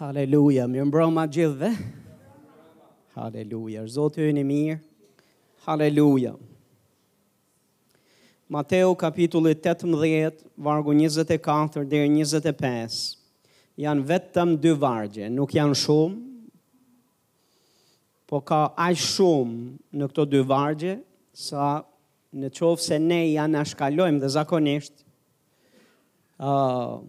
Haleluja, mirëmbrëma gjithëve. Haleluja, Zoti është i mirë. Haleluja. Mateu kapitulli 18, vargu 24 dhe 25, janë vetëm dy vargje, nuk janë shumë, po ka aq shumë në këto dy vargje, sa në qoftë se ne i anashkalojmë dhe zakonisht, uh,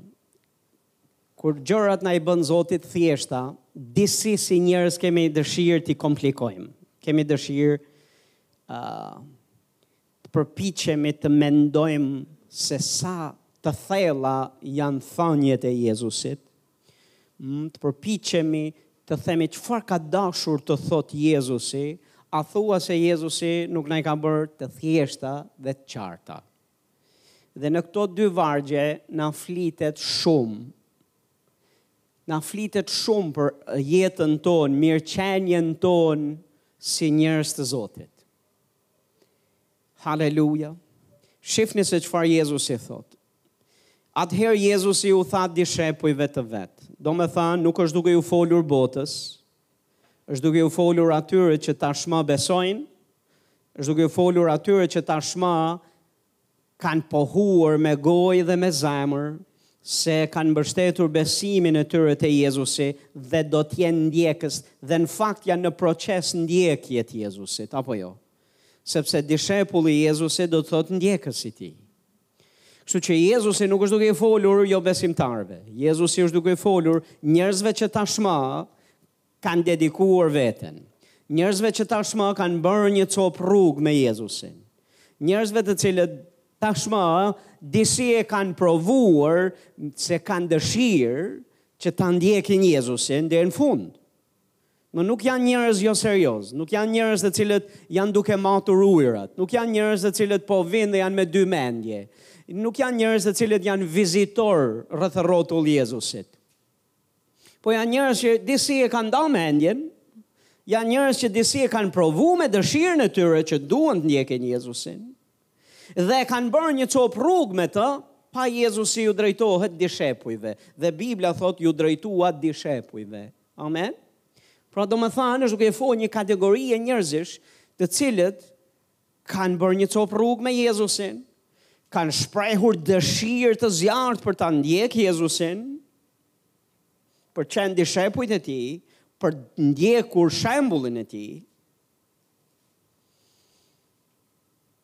kur gjërat na i bën Zoti të thjeshta, disi si njerëz kemi dëshirë t'i komplikojmë. Kemi dëshirë uh, të përpiqemi të mendojmë se sa të thella janë thëniet e Jezusit, Mm, të përpiqemi të themi çfarë ka dashur të thotë Jezusi, a thua se Jezusi nuk na i ka bërë të thjeshta dhe të qarta. Dhe në këto dy vargje na flitet shumë. Na flitet shumë për jetën tonë, mirëqenien tonë si njerëz të Zotit. Haleluja. Shifni se çfarë Jezusi thotë. Atëherë Jezusi u tha dishepujve të vet, domethënë nuk është duke ju folur botës, është duke ju folur atyre që tashmë besojnë, është duke ju folur atyre që tashmë kanë pohuar me gojë dhe me zemër se kanë mbështetur besimin e tyre te Jezusi dhe do të jenë ndjekës dhe në fakt janë në proces ndjekjeje të Jezusit, apo jo? Sepse dishepulli i Jezusit do të thotë ndjekës i tij. Kështu që Jezusi nuk është duke i folur jobesimtarëve. Jezusi është duke i folur njerëzve që tashmë kanë dedikuar veten. Njerëzve që tashmë kanë bërë një copë rrugë me Jezusin. Njerëzve të cilët tashmë disi e kanë provuar se kanë dëshirë që ta ndjekin Jezusin deri në fund. Më nuk janë njerëz jo serioz, nuk janë njerëz të cilët janë duke matur ujërat, nuk janë njerëz të cilët po vijnë dhe janë me dy mendje, nuk janë njerëz të cilët janë vizitorë rreth rrotull Jezusit. Po janë njerëz që disi e kanë da mendjen, janë njerëz që disi e kanë provu me dëshirën e tyre që duan të ndjekin Jezusin, Dhe kanë bërë një copë rrugë me të, pa Jezusi iu drejtohet dishepujve. Dhe Bibla thotë iu drejtua dishepujve. Amen? Pra domethënë, është duke i fol një kategorie njerëzish të cilët kanë bërë një copë rrugë me Jezusin, kanë shprehur dëshirë të zjarrtë për ta ndjekë Jezusin, për qenë dishepujt e tij, për ndjekur shembullin e tij,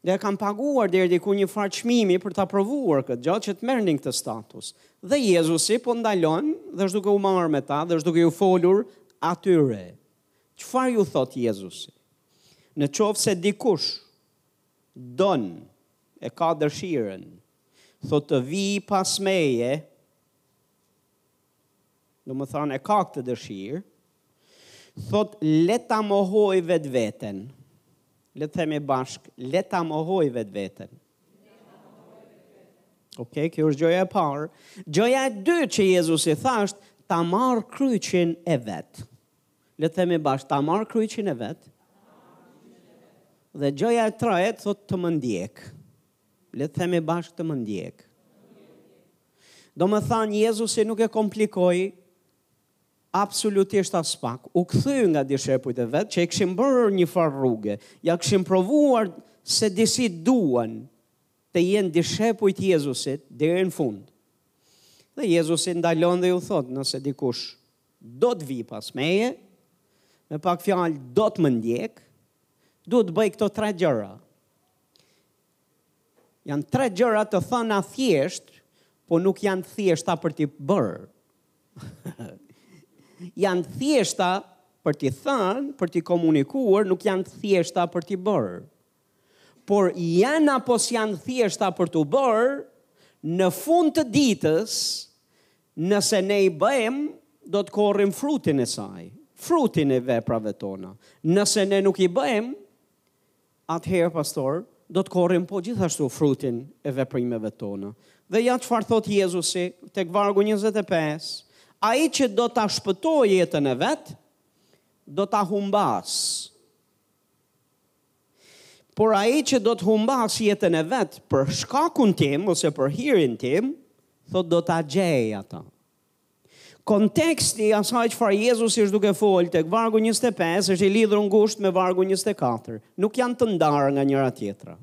Dhe e kam paguar deri diku një farë çmimi për ta provuar këtë gjë që të merrnin këtë status. Dhe Jezusi po ndalon dhe është duke u marrë me ta dhe është duke ju folur atyre. Çfarë ju thotë Jezusi? Në qoftë se dikush don e ka dëshirën, thotë të vijë pas meje, Domethënë e ka këtë dëshirë. Thotë le ta mohojë vetveten. Le të themi bashkë, le ta mohojë vetveten. Okej, kjo është gjoja e parë. Gjoja e dytë që Jezusi tha është ta marrë kryqin e vet. Le të themi bashkë, ta marrë kryqin e vet. Dhe gjoja e tretë thotë të më ndjekë. Le të themi bashkë të më ndjekë. Domethënë Jezusi nuk e komplikoi absolutisht aspak. U kthye nga dishepujt e vet që e kishin bërë një farë rruge, ia kishin provuar se disi duan të jenë dishepuj të Jezusit deri në fund. Dhe Jezusi ndalon dhe iu thotë, nëse dikush do të vijë pas meje, me pak fjalë do të më ndjekë, duhet të bëjë këto tre gjëra. Janë tre gjëra të thëna thjesht, po nuk janë thjeshta për t'i bërë. janë thjeshta për t'i thënë, për t'i komunikuar, nuk janë thjeshta për t'i bërë. Por janë apo s'janë thjeshta për t'u bërë, në fund të ditës, nëse ne i bëjmë, do të korrim frutin e saj, frutin e veprave tona. Nëse ne nuk i bëjmë, Atëherë, pastor, do të korrim po gjithashtu frutin e veprimeve tona. Dhe ja çfarë thotë Jezusi tek vargu njëzet e pesë, Ai që do ta shpëtojë jetën e vet, do ta humbasë. Por ai që do të humbasë jetën e vet për shkakun tim ose për hirin tim, thotë do ta gjejë ata. Konteksti i asaj çfarë Jezusi është duke folë tek vargu 25 është i lidhur ngushtë me vargun 24. Nuk janë të ndarë nga njëra tjetra.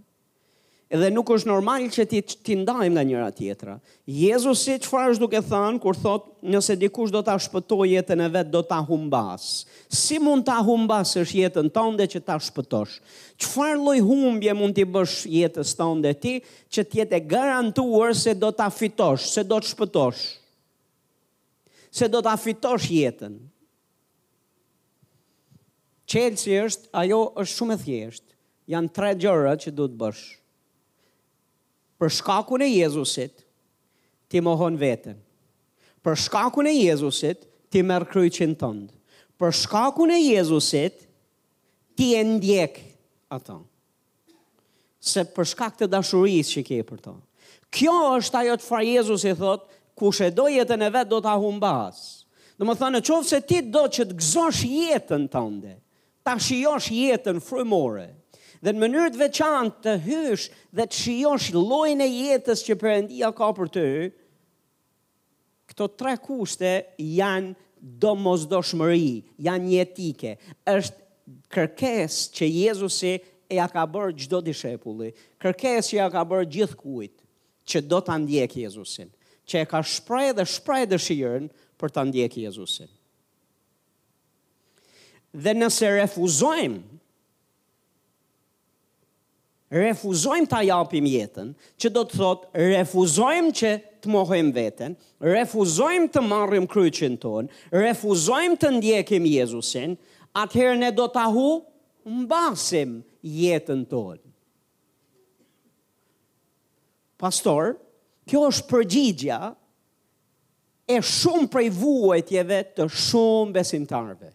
Edhe nuk është normal që ti t'i ndajmë nga njëra tjetra. Jezusi çfarë është duke thënë kur thotë nëse dikush do ta shpëtojë jetën e vet do ta humbasë. Si mund ta humbasësh jetën tënde që ta shpëtosh? Çfarë lloj humbje mund t'i bësh jetës tënde ti Që të jetë e garantuar se do ta fitosh, se do të shpëtosh. Se do ta fitosh jetën. Çelësi është, ajo është shumë e thjeshtë. Janë tre gjëra që duhet të bësh. Për shkakun e Jezusit ti mohon veten. Për shkakun e Jezusit ti merr kryqin tënd. Për shkakun e Jezusit ti e ndjek atë. Se për shkak të dashurisë që ke për to. Kjo është ajo çfarë Jezusi thotë, kush e do jetën e vet do ta humbasë. Domethënë, në qoftë se ti do që të gëzosh jetën tënde, ta shijosh jetën frymore, dhe në mënyrë të veçantë të hysh dhe të shijosh llojin e jetës që Perëndia ka për ty, Këto tre kushte janë domosdoshmëri, janë jetike. Është kërkesë që Jezusi ia ka bërë çdo dishepulli, kërkesë që ia ka bërë gjithkujt që do ta ndjekë Jezusin, që e ka shpreh dhe shpreh dëshirën për ta ndjekë Jezusin. Dhe nëse refuzojmë Refuzojmë ta japim jetën, që do të thotë refuzojmë që të mohojmë veten, refuzojmë të marrim kryqin tonë, refuzojmë të ndjekim Jezusin, atëherë ne do ta humbasim jetën tonë. Pastor, kjo është përgjigja e shumë prej vuajtjeve të shumë besimtarëve.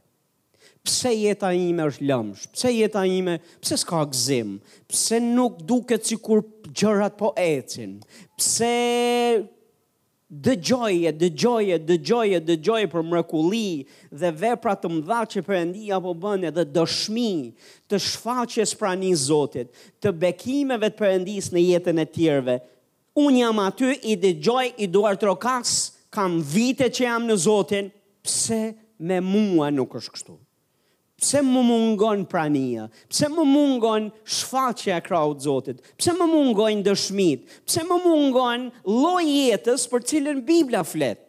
Pse jeta ime është lëmsh? Pse jeta ime, pse s'ka gëzim? Pse nuk duket sikur gjërat po ecin? Pse dëgjoj e dëgjoj e dëgjoj e dëgjoj për mrekulli dhe vepra të mëdha që Perëndia po bën edhe dëshmi të shfaqjes pranisë Zotit, të bekimeve të Perëndisë në jetën e tjerëve. Unë jam aty i dëgjoj i duartrokas kam vite që jam në Zotin, pse me mua nuk është kështu? Pse më mungon prania? Pse më mungon shfaqja e krahut Zotit? Pse më mungojnë dëshmitë? Pse më mungon lloji i jetës për cilën Bibla flet?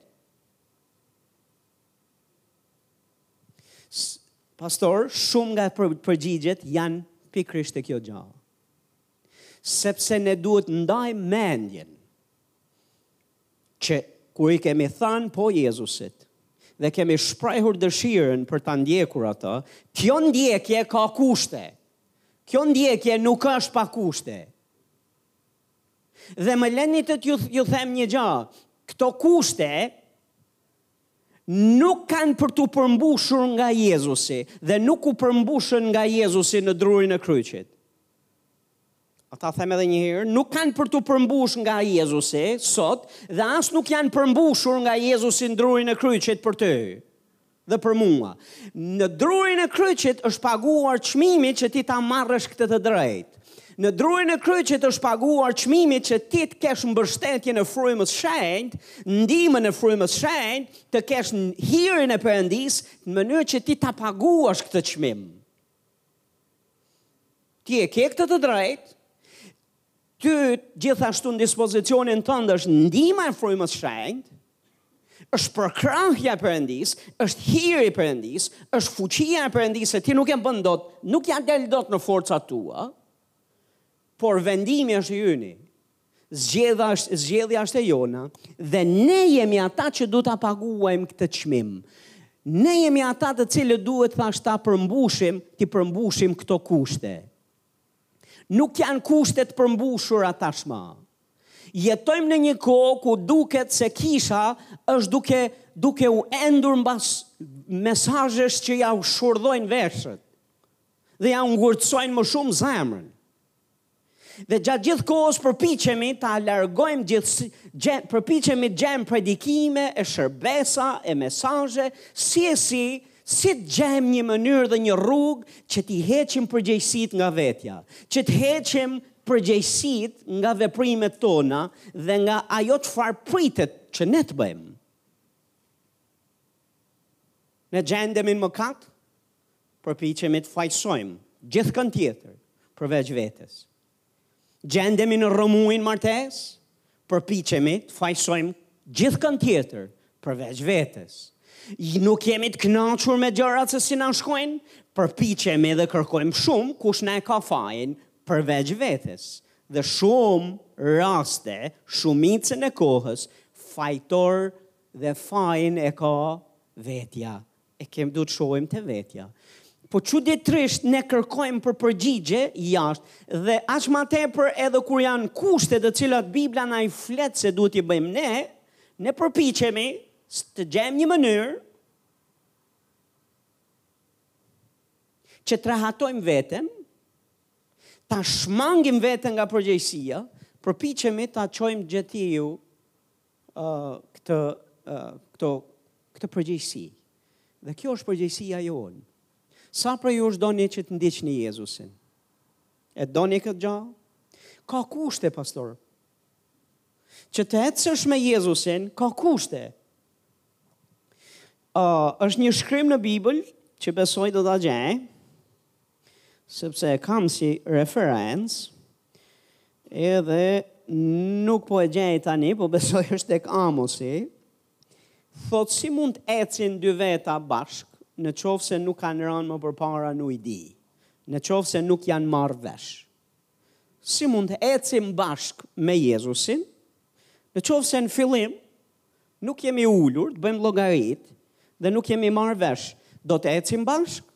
Pastor, shumë nga përgjigjet janë pikërisht te kjo gja. Sepse ne duhet ndajmë mendjen që kur i kemi thanë po Jezusit dhe kemi shprehur dëshirën për ta ndjekur atë, kjo ndjekje ka kushte. Kjo ndjekje nuk është pa kushte. Dhe më leni t'ju them një gjë, këto kushte nuk kanë për t'u përmbushur nga Jezusi dhe nuk u përmbushën nga Jezusi në drurin e kryqit. Ta them edhe një herë, nuk kanë për t'u përmbush nga Jezusi sot dhe as nuk janë përmbushur nga Jezusi në drurin e kryqit për ty dhe për mua. Në drurin e kryqit është paguar çmimi që ti ta marrësh këtë të drejtë. Në drurin e kryqit është paguar çmimi që ti të kesh mbështetjen e frymës shenjtë, ndihmën e frymës shenjtë, të kesh hirin e Perëndisë në mënyrë që ti ta paguash këtë çmim. Ti e ke këtë të drejtë. Ty gjithashtu në dispozicionin tënd është ndihma e frymës së shenjtë. Është përkrahja e Perëndisë, është hiri i Perëndisë, është fuqia e Perëndisë se ti nuk e bën dot, nuk ja del dot në forcat tua. Por vendimi është i yni. Zgjedhja është, zgjedhja është e jona dhe ne jemi ata që duhet ta paguajmë këtë çmim. Ne jemi ata të cilët duhet thash ta përmbushim, t'i përmbushim këto kushte. Nuk janë kushte të përmbushura tashmë. Jetojmë në një kohë ku duket se kisha është duke duke u endur mbas mesazhesh që jau shurdhojnë veshët dhe ja ngurtësojnë më shumë zemrën. Dhe gjatë gjithë kohës përpiqemi ta largojmë gjithë gje, përpiqemi të gjejmë predikime e shërbesa e mesazhe si e si si të gjejmë një mënyrë dhe një rrugë që t'i heqim përgjegjësitë nga vetja, që të heqim përgjegjësitë nga veprimet tona dhe nga ajo çfarë pritet që ne të bëjmë. Ne gjendemi në mëkat, Përpiqemi të fajësojmë gjithkënd tjetër përveç vetes. Gjendemi në rrëmujë në martesë, përpiqemi të fajësojmë gjithkënd tjetër përveç vetes. Nuk jemi të kënaqur me gjërat se si na shkojnë, përpiqemi dhe kërkojmë shumë kush na e ka fajin përveç vetes. Dhe shumë raste, shumicën e kohës, fajtor dhe fajin e ka vetja E kemi, duhet të shohim te vetja. Po çuditërisht ne kërkojmë për përgjigje jashtë dhe aq ma tepër edhe kur janë kushte të cilat Bibla na i flet se duhet t'i bëjmë ne, ne përpiqemi të gjejmë një mënyrë që të rehatojmë veten, ta shmangim veten nga përgjegjësia, përpiqemi ta çojmë gjetiu këtë këto këtë përgjegjësi. Dhe kjo është përgjegjësia jonë. Sa prej jush doni që të ndiqni Jezusin? E doni këtë gja? Ka kushte, pastor. Që të ecësh me Jezusin, ka kushte. Uh, është një shkrim në Bibël që besoj do ta gjej. sepse e kam si referencë, edhe nuk po e gjej tani, po besoj është tek Amosi, thotë si mund të ecin dy veta bashkë, në qoftë se nuk kanë rënë më përpara në ujdi, në qoftë se nuk janë marrë vesh. Si mund të ecim bashkë me Jezusin, në qoftë se në fillim nuk jemi ulur, të bëjmë llogaritë, dhe nuk jemi marrë vesh, do të ecim bashkë,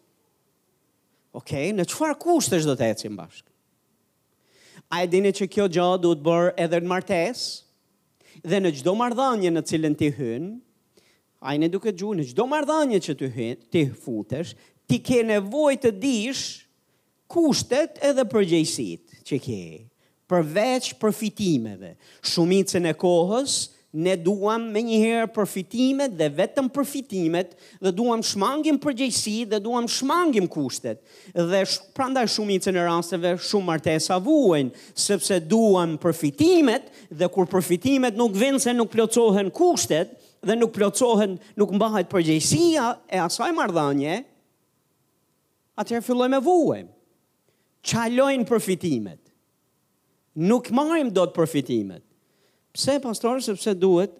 Ok, në çfarë kushtesh do të ecim bashkë? A e dini që kjo gjo duhet bërë edhe në martesë, dhe në çdo marrëdhanie në cilën ti hyn, a jeni duke ndigju, në çdo marrëdhanie që ti hyn, ti futesh, ti ke nevojë të dish kushtet edhe përgjegjësitë që ke. Përveç përfitimeve, shumicën e kohës ne duam menjëherë përfitimet dhe vetëm përfitimet dhe duam shmangim përgjegjësi dhe duam shmangim kushtet. Dhe prandaj shumicën e rasteve shumë martesa vuajnë, sepse duan përfitimet dhe kur përfitimet nuk vijnë se nuk plotësohen kushtet dhe nuk plotësohen, nuk mbahet përgjegjësia e asaj marrëdhënie, atëherë fillojmë e vuajmë. Çalojnë përfitimet. Nuk marrim dot përfitimet. Pse pastor, sepse duhet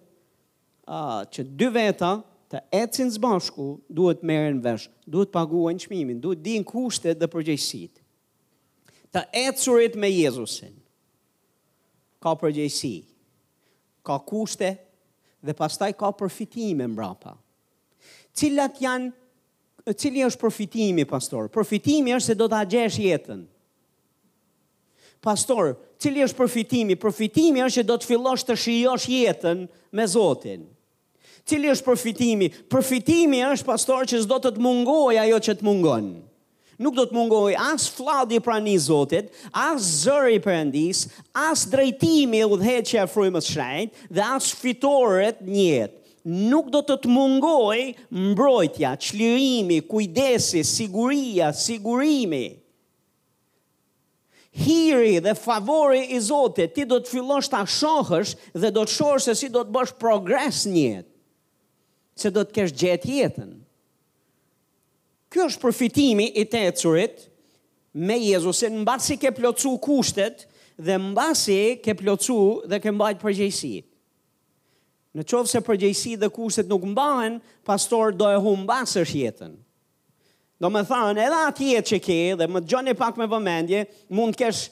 a uh, që dy veta të ecin së bashku, duhet merren vesh, duhet paguajnë çmimin, duhet dinë kushtet dhe përgjegjësitë. Të ecurit me Jezusin ka përgjegjësi, ka kushte dhe pastaj ka përfitime mbrapa. Cilat janë cili është përfitimi pastor? Përfitimi është se do ta gjesh jetën. Pastor, cili është përfitimi? Përfitimi është që do të fillosh të shijosh jetën me Zotin. Cili është përfitimi? Përfitimi është pastor që s'do të të mungojë ajo që të mungon. Nuk do të mungojë as flladi i pranisë Zotit, as zëri i Perëndisë, as drejtimi e udhëheqja e Frymës Shenjtë dhe as fitoret në jetë. Nuk do të të mungojë mbrojtja, çlirimi, kujdesi, siguria, sigurimi. Hiri dhe favori i Zotit, ti do të fillosh ta shohësh dhe do të shohësh se si do të bësh progres në jetë. Se do të kesh gjetë jetën. Ky është përfitimi i të ecurit me Jezusin mbasi ke plotësu kushtet dhe mbasi ke plotësu dhe ke mbajt përgjegjësitë. Në qoftë se përgjegjësitë dhe kushtet nuk mbahen, pastor do e humbasësh jetën. Domethanë, edhe atë jetë që ke dhe më dëgjoni pak me vëmendje, mund të kesh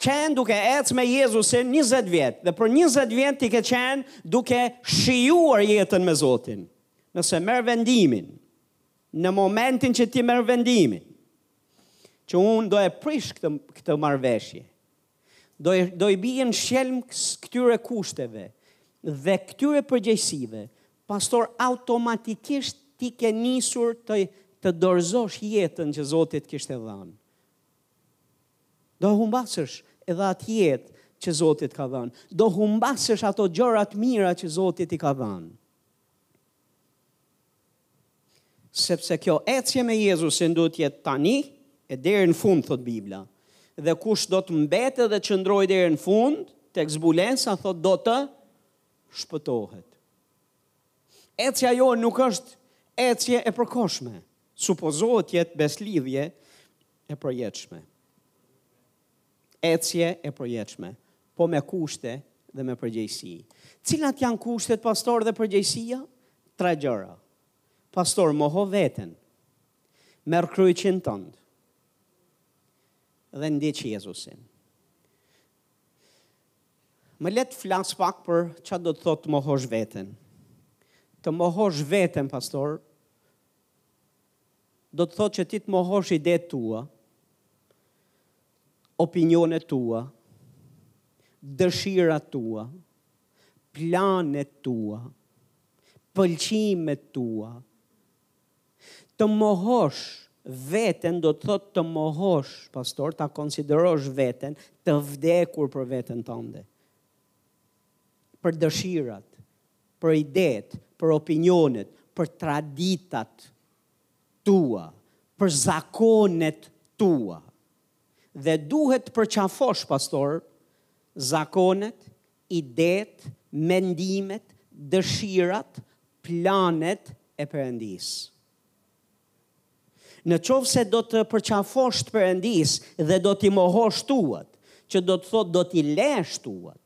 qenë duke ec me Jezusin 20 vjet dhe për 20 vjet ti ke qenë duke shijuar jetën me Zotin. Nëse merr vendimin, në momentin që ti merr vendimin, që unë do e prish këtë, këtë marrëveshje, do, do i bie shqelm këtyre kushteve dhe këtyre përgjegjësive, pastor automatikisht ti ke nisur të, të dorëzosh jetën që Zoti t'kishte dhanë. Do humbasësh edhe atë jetë që Zoti t'ka dhanë. Do humbasësh ato gjëra t'mira që Zoti t'i ka dhanë. Sepse kjo ecje me Jezusin duhet të jetë tani e deri në fund, thot Bibla. Dhe kush do të mbetë dhe qëndrojë deri në fund, tek zbulesa thot do të shpëtohet. Ecja jonë nuk është ecje e përkohshme, supozohet të jetë besëlidhje e përjetshme. Ecje e përjetshme, po me kushte dhe me përgjegjësi. Cilat janë kushtet pastor dhe përgjegjësia? Tre gjëra. Pastor moho veten. Merr kryqin tënd. Dhe ndiq Jezusin. Më le të flas pak për çfarë do të thotë të mohosh veten. Të mohosh veten, pastor, do të thotë që ti të mohosh idetë tua, opinionet tua, dëshirat tua, planet tua, pëlqimet tua. Të mohosh veten do të thotë të mohosh, pastor, ta konsiderosh veten të vdekur për veten tënde. për dëshirat, për idetë, për opinionet, për traditat tua, për zakonet tua. Dhe duhet të përqafosh, pastor, zakonet, idetë, mendimet, dëshirat, planet e Perëndisë. Në qoftë se do të përqafosh të Perëndisë dhe do t'i mohosh tuat, që do të thotë do t'i lesh tuat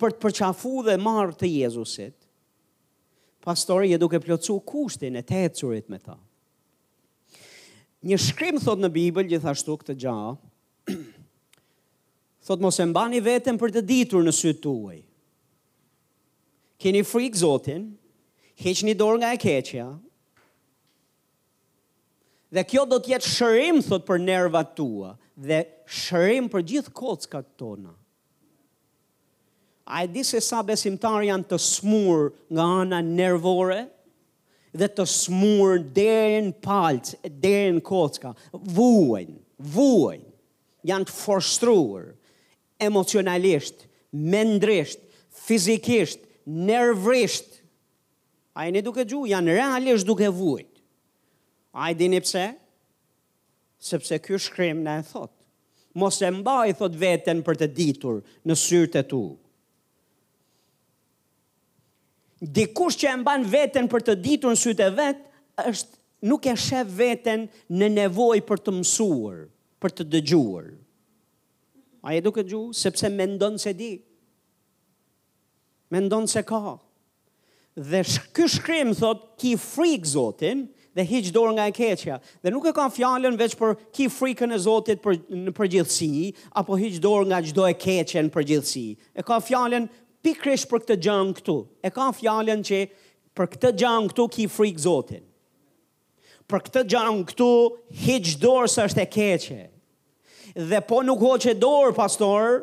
për të përqafu dhe marrë të Jezusit, pastor, je duke plotësu kushtin e të ecurit me ta. Një shkrim thot në Bibël gjithashtu këtë gja, thot mos e mbani veten për të ditur në sytë tuaj, Kini frikë Zotin, hiqni dorë nga e keqja. Dhe kjo do të jetë shërim thot për nervat tua dhe shërim për gjithë kockat tona. A e di se sa besimtarë janë të smur nga ana nervore dhe të smur deri në palc, deri në kocka, vuajn, vuajn. Janë të frustruar. emocionalisht, mendrisht, fizikisht, nervisht. A jeni duke ngju? Janë realisht duke vujt. A e dini pse? Sepse ky shkrim na e thot. Mos e mbaj thot veten për të ditur në sytë e tu. Dikush që e mban veten për të ditur në sytë e vet, është nuk e shef veten në nevojë për të mësuar, për të dëgjuar. Ai e do këtë gjuhë sepse mendon se di. Mendon se ka. Dhe ky shkrim thotë ki frikë Zotin dhe hiq dorë nga e keqja. Dhe nuk e ka fjalën veç për ki frikën e Zotit për në përgjithësi apo hiq dorë nga çdo e keqe në përgjithësi. E ka fjalën pikërisht për këtë gjan këtu. E ka fjalën që për këtë gjan këtu ki frikë Zotin. Për këtë gjan këtu hiq dorë se është e keqe. Dhe po nuk hoqe dorë pastor,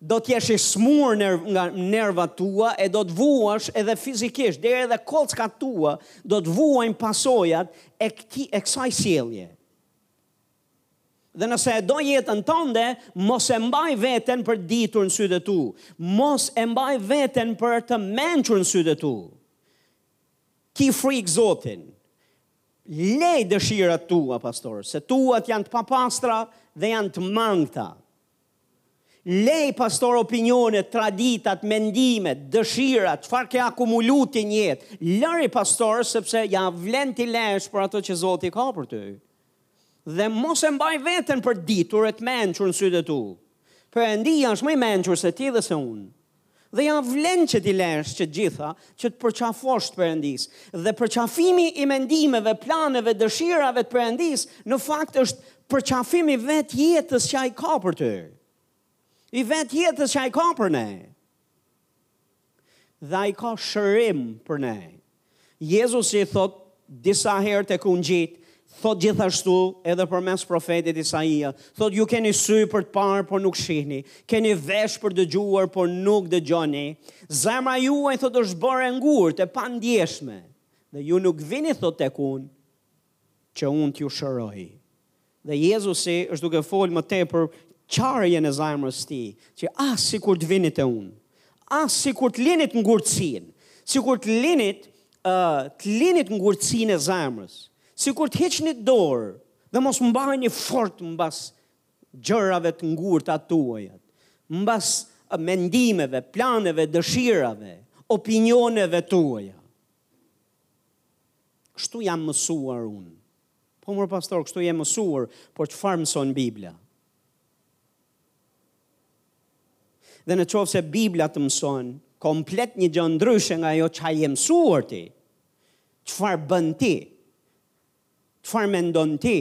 do të jesh i smur nga nervat tua e do të vuash edhe fizikisht, deri edhe kockat tua do të vuajnë pasojat e këti e kësaj sjellje. Dhe nëse e do jetën tënde, mos e mbaj veten për ditur në sytë e tu. Mos e mbaj veten për të mençur në sytë e tu. Ki frikë Zotin. Lej dëshirat tua, pastor, se tuat janë të papastra dhe janë të mangëta. Lej, pastor, opinionet, traditat, mendimet, dëshirat, çfarë ke akumulu ti në jetë. Lëri, pastor, sepse ia vlen t'i lësh për ato që Zoti ka për ty. Dhe mos e mbaj veten për ditur e të mençur në sytë e tu. Perëndia është më i mençur se ti dhe se unë. Dhe ia vlen që t'i lësh që të gjitha, që të përqafosh të Perëndisë. Dhe përqafimi i mendimeve, planeve, dëshirave të Perëndisë në fakt është përqafim i vetë jetës që ai ka për ty. I vetë jetës që ai ka për ne. Dhe ai ka shërim për ne. Jezusi thotë disa herë tek ungjijtë, thotë gjithashtu edhe përmes profetit Isaia, thotë ju keni sy për të parë, por nuk shihni, keni vesh për dëgjuar, por nuk dëgjoni, zemra juaj thotë është bërë e ngurtë, e pandjeshme, dhe ju nuk vini thotë tek unë, që unë t'ju shëroj. Dhe Jezusi është duke folë më tepër qarjen e zemrës së tij, që ah sikur të vini te unë, ah sikur të linit ngurtësinë, sikur të linit ë uh, të linit ngurtësinë e zemrës, sikur të hiqni dorë dhe mos mbaheni fort mbas gjërave të ngurta tuaja, mbas mendimeve, planeve, dëshirave, opinioneve tuaja. Kështu jam mësuar unë. Po mor pastor, kështu je mësuar, por çfarë mëson Bibla? Dhe në qoftë se Bibla të mëson, komplet një gjë ndryshe nga ajo që je mësuar ti, çfarë bën ti, çfarë mendon ti,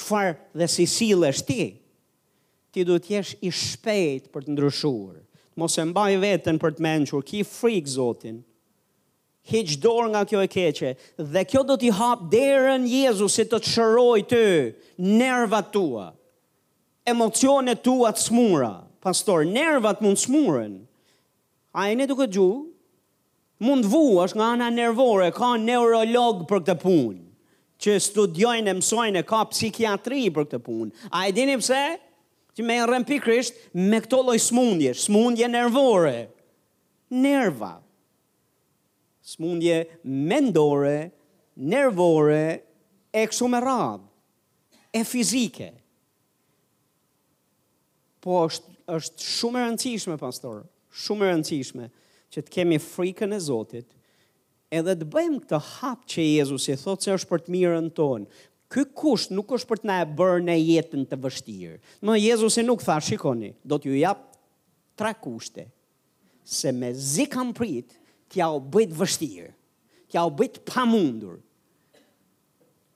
çfarë dhe si sillesh ti, ti duhet të jesh i shpejt për të ndryshuar, mos e mbaj veten për të mençur, ki frikë Zotin, Hiq dorë nga kjo e keqe, dhe kjo do t'i hapë derën Jezusit të të shërojë ty, nervat tua, emocionet tua të smura. Pastor, nervat mund të smuren. A jeni duke dëgju? Mund të vuash nga ana nervore, ka neurolog për këtë punë, që studiojnë e mësojnë e ka psikiatri për këtë punë. A e dini pse? Që merren pikrisht me këto lloj smundjesh, smundje nervore. Nerva. Smundje mendore, nervore e kështu me radhë. E fizike. Po është shumë e rëndësishme pastor, shumë e rëndësishme që të kemi frikën e Zotit, edhe të bëjmë këtë hap që Jezusi thotë se është për të mirën tonë. Ky kusht nuk është për të na e bërë ne jetën të vështirë. Më Jezusi nuk tha, shikoni, do t'ju jap tre kushte. se mezi kam prit t'jua bëj të vështirë, t'jua bëj të pamundur.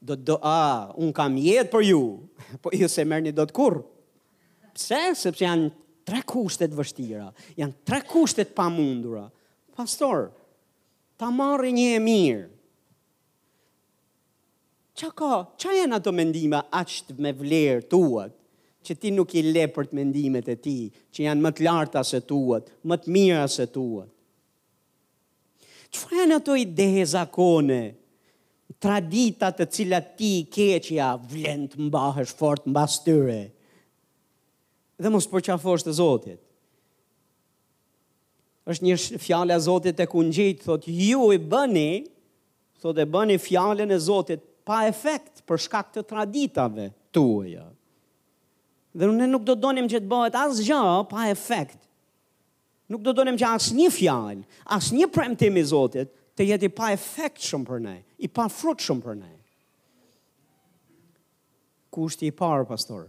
Do, do, a, unë kam jetë për ju, po ju s'e merrni dot kurrë. Pse? Sepse janë tre kushte të vështira, janë tre kushte të pamundura. Pastor, ta marrë një e mirë. Ça ka, ça janë ato mendime aq të me vlerë tuat, që ti nuk i le për mendimet e tij, që janë më të larta se tuat, më të mira se tuat? Çfarë janë ato ide e zakone, tradita të cilat ti i ke që ia vlen të mbahesh fort mbas tyre? Dhe mos përqafosh të Zotit. Është një fjalë e Zotit tek ungjijtë, thotë ju i bëni Thotë e bëni fjalën e Zotit pa efekt për shkak të traditave tuaja. Dhe ne nuk do donim që të bëhet asgjë pa efekt. Nuk do donim që asnjë fjalë, asnjë premtim i Zotit të jetë i paefektshëm për ne, i pafrutshëm për ne. Kushti i parë, pastor,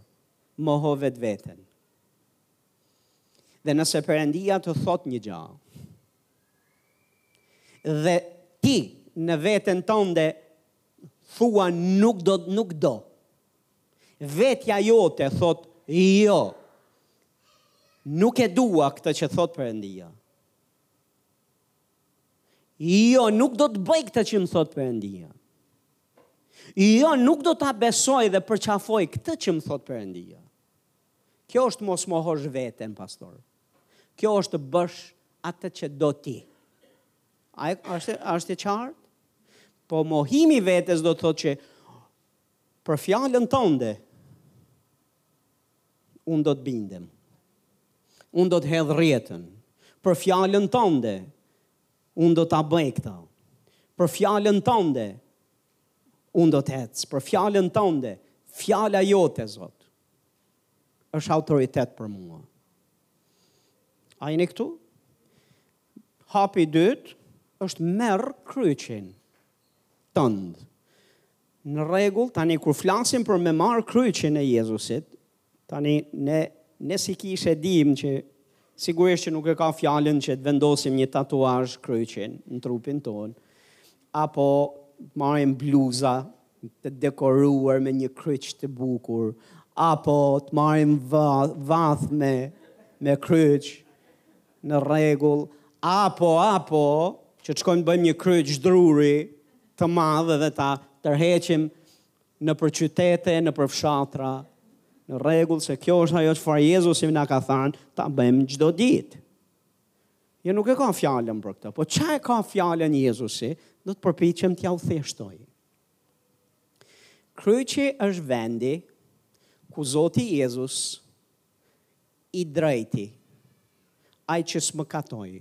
moho vetveten. Dhe nëse Perëndia të thot një gja, Dhe ti në veten tënde thua nuk do. Vetja jote thot jo. Nuk e dua këtë që thot Perëndia. Jo, nuk do të bëj këtë që më thot Perëndia. Jo, nuk do ta besoj dhe përqafoj këtë që më thot Perëndia. Kjo është mos mohosh veten, pastor. Kjo është të bësh atë që do ti. A është është e qartë? Po mohimi i vetes do të thotë që për fjalën tënde unë do të bindem. Unë do të hedh rrjetën. Për fjalën tënde unë do ta bëj këtë. Për fjalën tënde unë do të ec. Për fjalën tënde, fjala jote Zot. është autoritet për mua. A jeni këtu? Hapi i dytë është merr kryqin tënd. Në rregull, tani kur flasim për me marrë kryqin e Jezusit, tani ne ne si kishë e dimë që sigurisht që nuk e ka fjalën që të vendosim një tatuazh kryqin në trupin tonë. Apo të marrim bluza të dekoruar me një kryq të bukur, apo të marrim vathë me me kryq në rregull, apo apo që të shkojmë të bëjmë një kryq druri të madh dhe ta tërheqim nëpër qytete, nëpër fshatra. Në rregull se kjo është ajo çfarë Jezusi na ka thënë ta bëjmë çdo ditë. Jo nuk e ka fjalën për këtë, po çka e ka fjalën Jezusi, do të përpiqem t'jua thjeshtoj. Kryqi është vendi ku Zoti Jezus i drejti, ai që s'mëkatoi,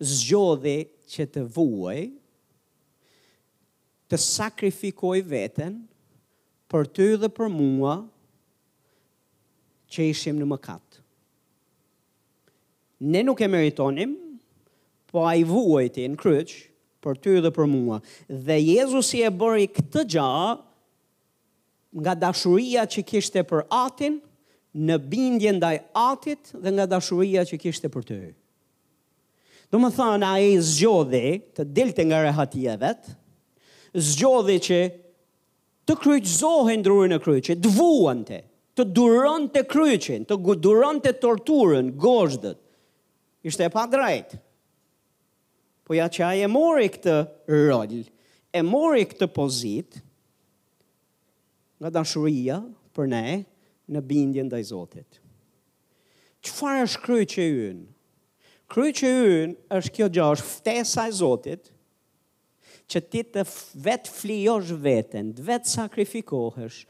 zgjodhi që të vuajë, të sakrifikojë veten për ty dhe për mua, që ishim në mëkat. Ne nuk e meritonim, po ai vuajti në kryq për ty dhe për mua. Dhe Jezusi e bëri këtë gja nga dashuria që kishte për atin, në bindje ndaj atit dhe nga dashuria që kishte për ty. Domethënë, ai zgjodhi të dilte nga rehatia e vet, zgjodhi që Të kryqëzohej në drurin e kryqit, të vuante, të duronte kryqin, të duronte torturën, gozhdët. Ishte e padrejtë. Po ja që ai e mori këtë rol, e mori këtë pozitë, nga dashuria për ne, në bindje ndaj Zotit. Çfarë është kryqi ynë? Kryqi ynë është kjo gjë, është ftesa e Zotit, që ti të vetëflijosh veten, të vetësakrifikohesh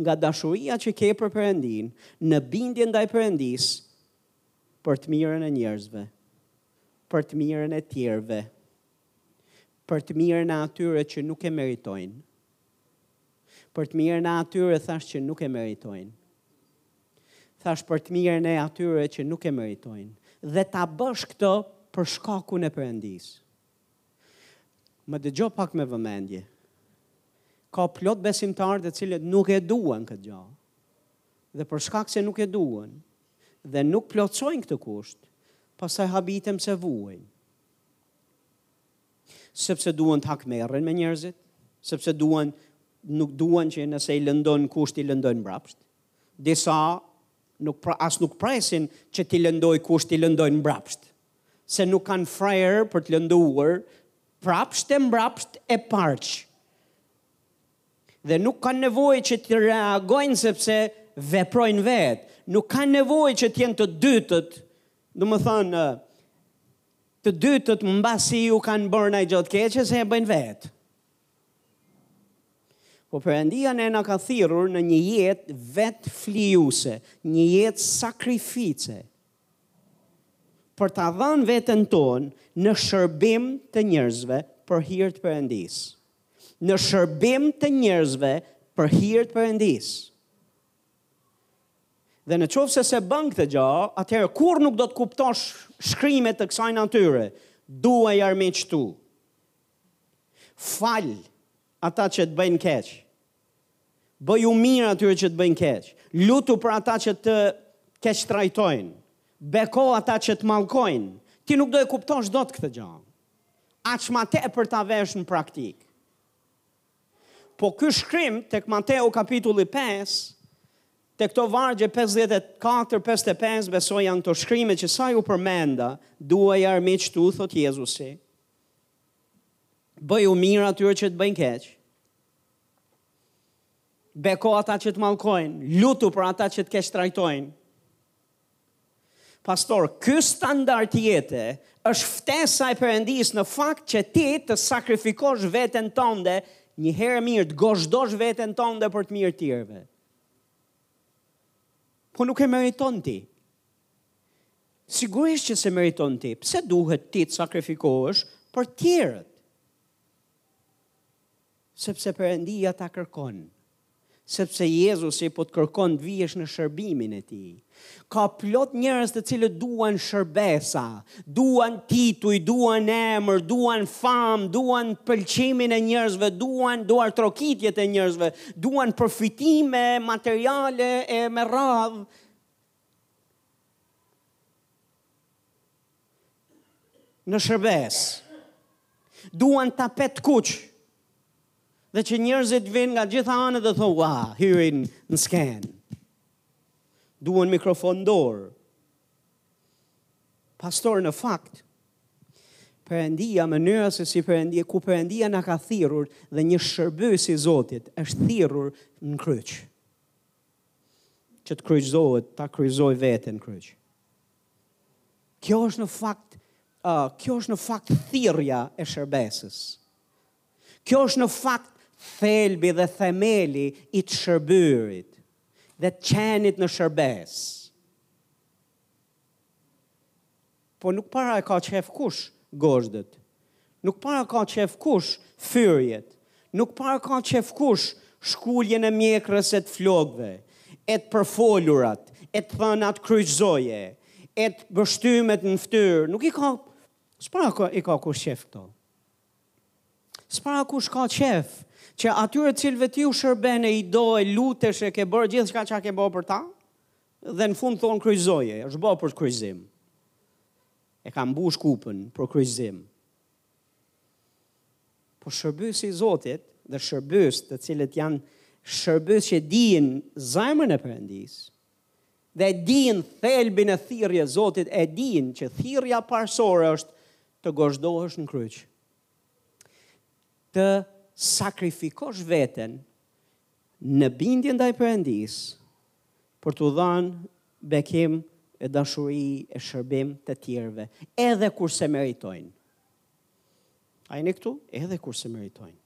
nga dashuria që ke për Perëndinë, në bindje ndaj Perëndisë, për të mirën e njerëzve, për të mirën e tjerëve, për të mirën e atyre që nuk e meritojnë, Për të mirën e atyre thashë që nuk e meritojnë. Thashë për të mirën e atyre që nuk e meritojnë. Dhe ta bësh këtë për shkakun e Perëndisë. Më dëgjo pak me vëmendje. Ka plot besimtarë të cilët nuk e duan këtë gja. Dhe për shkak se nuk e duan, dhe nuk plotësojnë këtë kusht, pastaj habiten se vuajnë. Sepse duan të hakmerren me njerëzit, sepse duan nuk duan që nëse i lëndon kush t'i lëndojnë mbrapsht. Disa nuk pra, as nuk presin që t'i lëndojë kush t'i lëndojnë mbrapsht. Se nuk kanë fre për të lënduar prapsht e mbrapsht e parq. Dhe nuk kanë nevojë që të reagojnë sepse veprojnë vetë. Nuk kanë nevojë që të jenë të dytët. Domethënë, Të dytët mbasi iu kanë bërë naj gjë të keqe se e bëjnë vetë. Po Perëndia ne na ka thirrur në një jetë vetëflijuese, një jetë sakrifice. Për ta dhënë veten tonë në shërbim të njerëzve për hir të Perëndisë. Në shërbim të njerëzve për hir të Perëndisë. Dhe në qoftë se s'e bën këtë gja, atëherë kurrë nuk do të kuptosh shkrime të kësaj natyre, duaj armiqtë e tu. Fal ata që të bëjnë keq. Bëju mirë atyre që të bëjnë keq. Lutu për ata që të keqtrajtojnë. Beko ata që të mallkojnë. Ti nuk do e kuptosh dot këtë gja. Aq ma tepër ta vesh në praktikë. Po ky shkrim tek Mateu kapitulli pesë, te këto vargje pesëdhjetë e katër, pesëdhjetë e pesë, besoj janë këto shkrime që sa ju përmenda, duaj armiqtë e tu, thotë Jezusi, bëju mirë atyre që të bëjnë keq, beko ata që të mallkojnë, lutu për ata që të keqtrajtojnë, Pastor, ky standard jete është ftesa e Perëndisë në fakt që ti të sakrifikosh veten tënde një herë e mirë, të gozhdosh veten tënde për të mirë të tjerëve. Po nuk e meriton ti. Sigurisht që s'e meriton ti. Pse duhet ti të sakrifikohesh për tjerët? Sepse Perëndia ta kërkon. Sepse Jezusi po të kërkon të vihesh në shërbimin e tij. Ka plot njerëz të cilët duan shërbesa, duan tituj, duan emër, duan famë, duan pëlqimin e njerëzve, duan duartrokitjet e njerëzve, duan përfitime materiale e me radhë. në shërbesë. Duan tapet t'kuq. Dhe që njerëzit vijnë nga gjitha anët dhe thonë, wa, hyrin në skenë. Duan mikrofon n'dorë. Pastor në fakt, Perëndia, mënyra se si Perëndia, ku Perëndia na ka thirrur dhe një shërbës i Zotit, është thirrur në kryq. që të kryqëzohet, ta kryqëzoj veten n'kryq. Kjo është në fakt, uh, kjo është në fakt thirrja e shërbesës. Kjo është në fakt thelbi dhe themeli i të shërbyrit dhe të qenit në shërbesë. Po nuk para e ka qejf kush gozhdët. Nuk para ka qejf kush fyerjet. Nuk para ka qejf kush shkuljen e mjekrrës e të flokëve, e të përfolurat, e të thënat kryqëzoje, e të pështymet në fytyrë. Nuk i ka, s'para ka, i ka kush qejf këto. S'para kush ka qejf që atyre t'cilëve ti u shërben e i do e lutesh e ke bërë gjithçka ça ke bërë për ta, Dhe në fund thonë kryqëzoje, është bërë për kryqëzim. E ka mbush kupën për kryqëzim. Po shërbësi i Zotit dhe shërbës të cilët janë shërbës që dijnë zemrën e Perëndisë, dhe dijnë thelbin e thirrjes Zotit, e dijnë që thirrja parësore është të gozhdohesh në kryq, të sakrifikosh veten Në bindje ndaj Perëndisë, për t'u dhënë bekim e dashuri e shërbim të tjerëve, edhe kur s'e meritojnë. A jeni këtu? Edhe kur s'e meritojnë.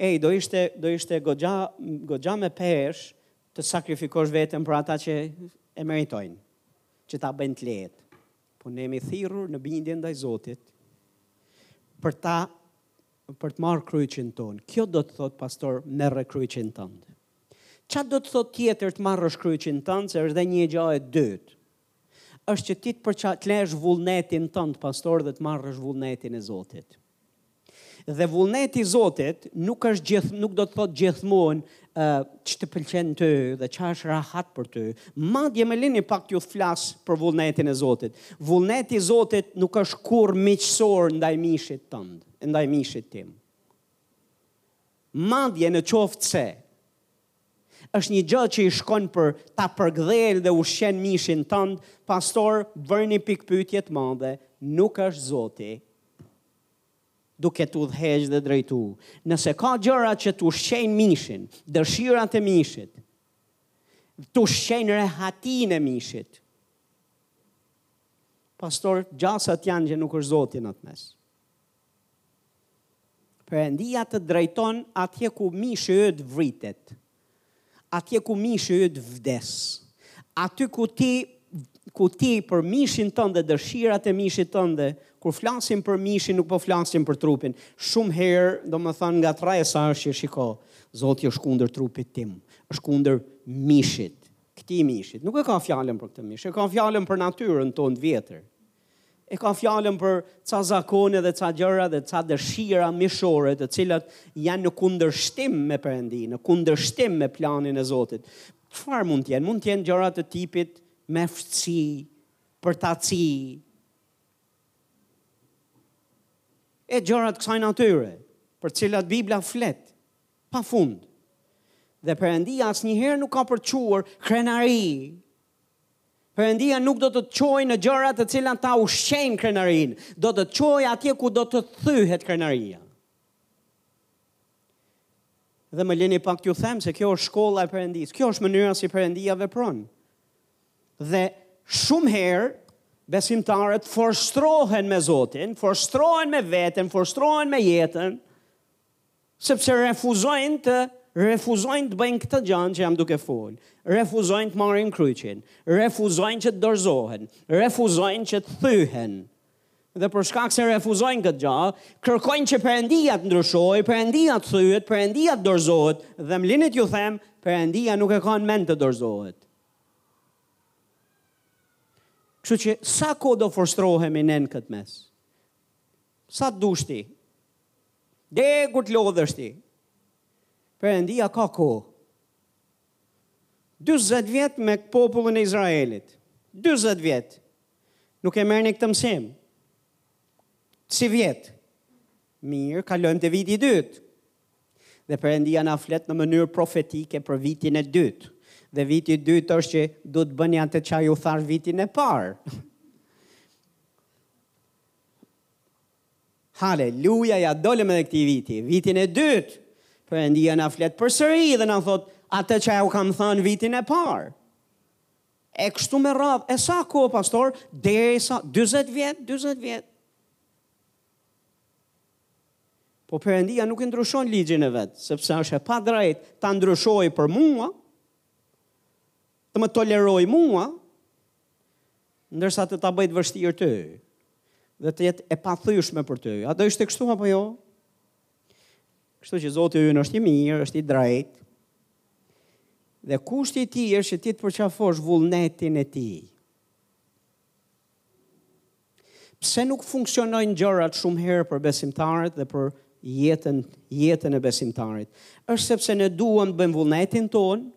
Ej, do ishte, do ishte goxha, goxha me peshë të sakrifikosh veten për ata që e meritojnë, që ta bëjnë të lehtë. Po ne jemi thirrur në bindje ndaj Zotit për ta Për të marrë kryqin tonë. Kjo do të thotë, pastor, merre kryqin tënd. Ça do të thotë tjetër të marrësh kryqin tënd, se është dhe një gja e dytë. është që ti të përqa të lesh vullnetin tënd, pastor, dhe të marrësh vullnetin e Zotit. Dhe vullneti i Zotit nuk është gjith, nuk do të thotë gjithmonë që të pëlqen ty dhe që është rahat për ty. Madje më lini pak t'ju flas për vullnetin e Zotit. Vullneti i Zotit nuk është kurrë miqësor ndaj mishit tënd, ndaj mishit tim. Madje në qoftë se është një gjë që i shkon për shtat, përkëdhel dhe ushqen mishin tënd, pastor, vëri pikëpyetje të madhe, nuk është Zoti. duke të udhëheq dhe drejtu, nëse ka gjëra që të ushqejnë mishin, dëshirat e mishit, të ushqejnë rehatinë e mishit. Pastor, gjasat janë që nuk është Zoti në atë mes. Perëndia të drejton atje ku mishi yt vritet. Atje ku mishi yt vdes. Aty ku ti ku ti për mishin tënd e dëshirat e mishit tënde, kur flasim për mishin nuk po flasim për trupin. Shumë herë, domethënë nga tresa është që shiko, Zoti është kundër trupit tim, është kundër mishit, këtij mishit. Nuk e ka fjalën për këtë mish, e ka fjalën për natyrën tonë të vjetër. e ka fjalën për ca zakone dhe ca gjëra dhe ca dëshira mishore të cilat janë në kundërshtim me Perëndinë, në kundërshtim me planin e Zotit. Çfarë mund të jenë? Mund të jenë gjëra të tipit mefshtësi, përtaci, e gjëra të kësaj natyre, për cilat Bibla flet, pa fund. Dhe Perëndia asnjëherë nuk ka për të çuar krenari, Perëndia nuk do të të çojë në gjëra të cilat ta ushqejnë krenarinë, do të të çojë atje ku do të thyhet krenaria. Dhe më leni pak t'ju them se kjo është shkolla e Perëndisë. Kjo është mënyra si Perëndia vepron. Dhe shumë herë besimtarët frustrohen me Zotin, frustrohen me veten, frustrohen me jetën, Sepse refuzojnë të refuzojnë të bëjnë këtë gjanë që jam duke fol. Refuzojnë të marrin kryqin, refuzojnë që të dorëzohen, refuzojnë që të thyhen. Dhe për shkak se refuzojnë këtë gjë, kërkojnë që Perëndia të ndryshojë, Perëndia të thyhet, Perëndia të dorëzohet dhe më lini t'ju them, Perëndia nuk e ka në mend të dorëzohet. Kështu që sa kohë do frustrohemi ne në këtë mes? Sa të dush ti Deri kur të lodhesh ti. Perëndia ka kohë. 40 vjet me popullin e Izraelit. 40 vjet. Nuk e merrni këtë mësim. Sivjet. Mirë, kalojmë te viti i dytë. Dhe Perëndia na flet në mënyrë profetike për vitin e dytë. Dhe viti i dytë është që duhet të bëni atë që ju thashë vitin e parë. Haleluja, ia dolëm edhe këtij viti, vitin e dytë, Perëndia na flet përsëri dhe na thotë atë që ju kam thënë vitin e parë. E kështu me radhë, e sa kohë pastor, derisa 40 vjet, 40 vjet. Po Perëndia nuk e ndryshon ligjin e vet, sepse është e padrejt ta ndryshojë për mua. Të më tolerojë mua, ndërsa të ta bëjë të vështirë ty dhe të jetë e pathyeshme për ty. A do ishte kështu apo jo? Kështu që Zoti ynë është i mirë, është i drejtë. Dhe kushti i tij është që ti të përqafosh vullnetin e tij. Pse nuk funksionojnë gjërat shumë herë për besimtarët dhe për jetën jetën e besimtarit? Është sepse ne duam të bëjmë vullnetin tonë,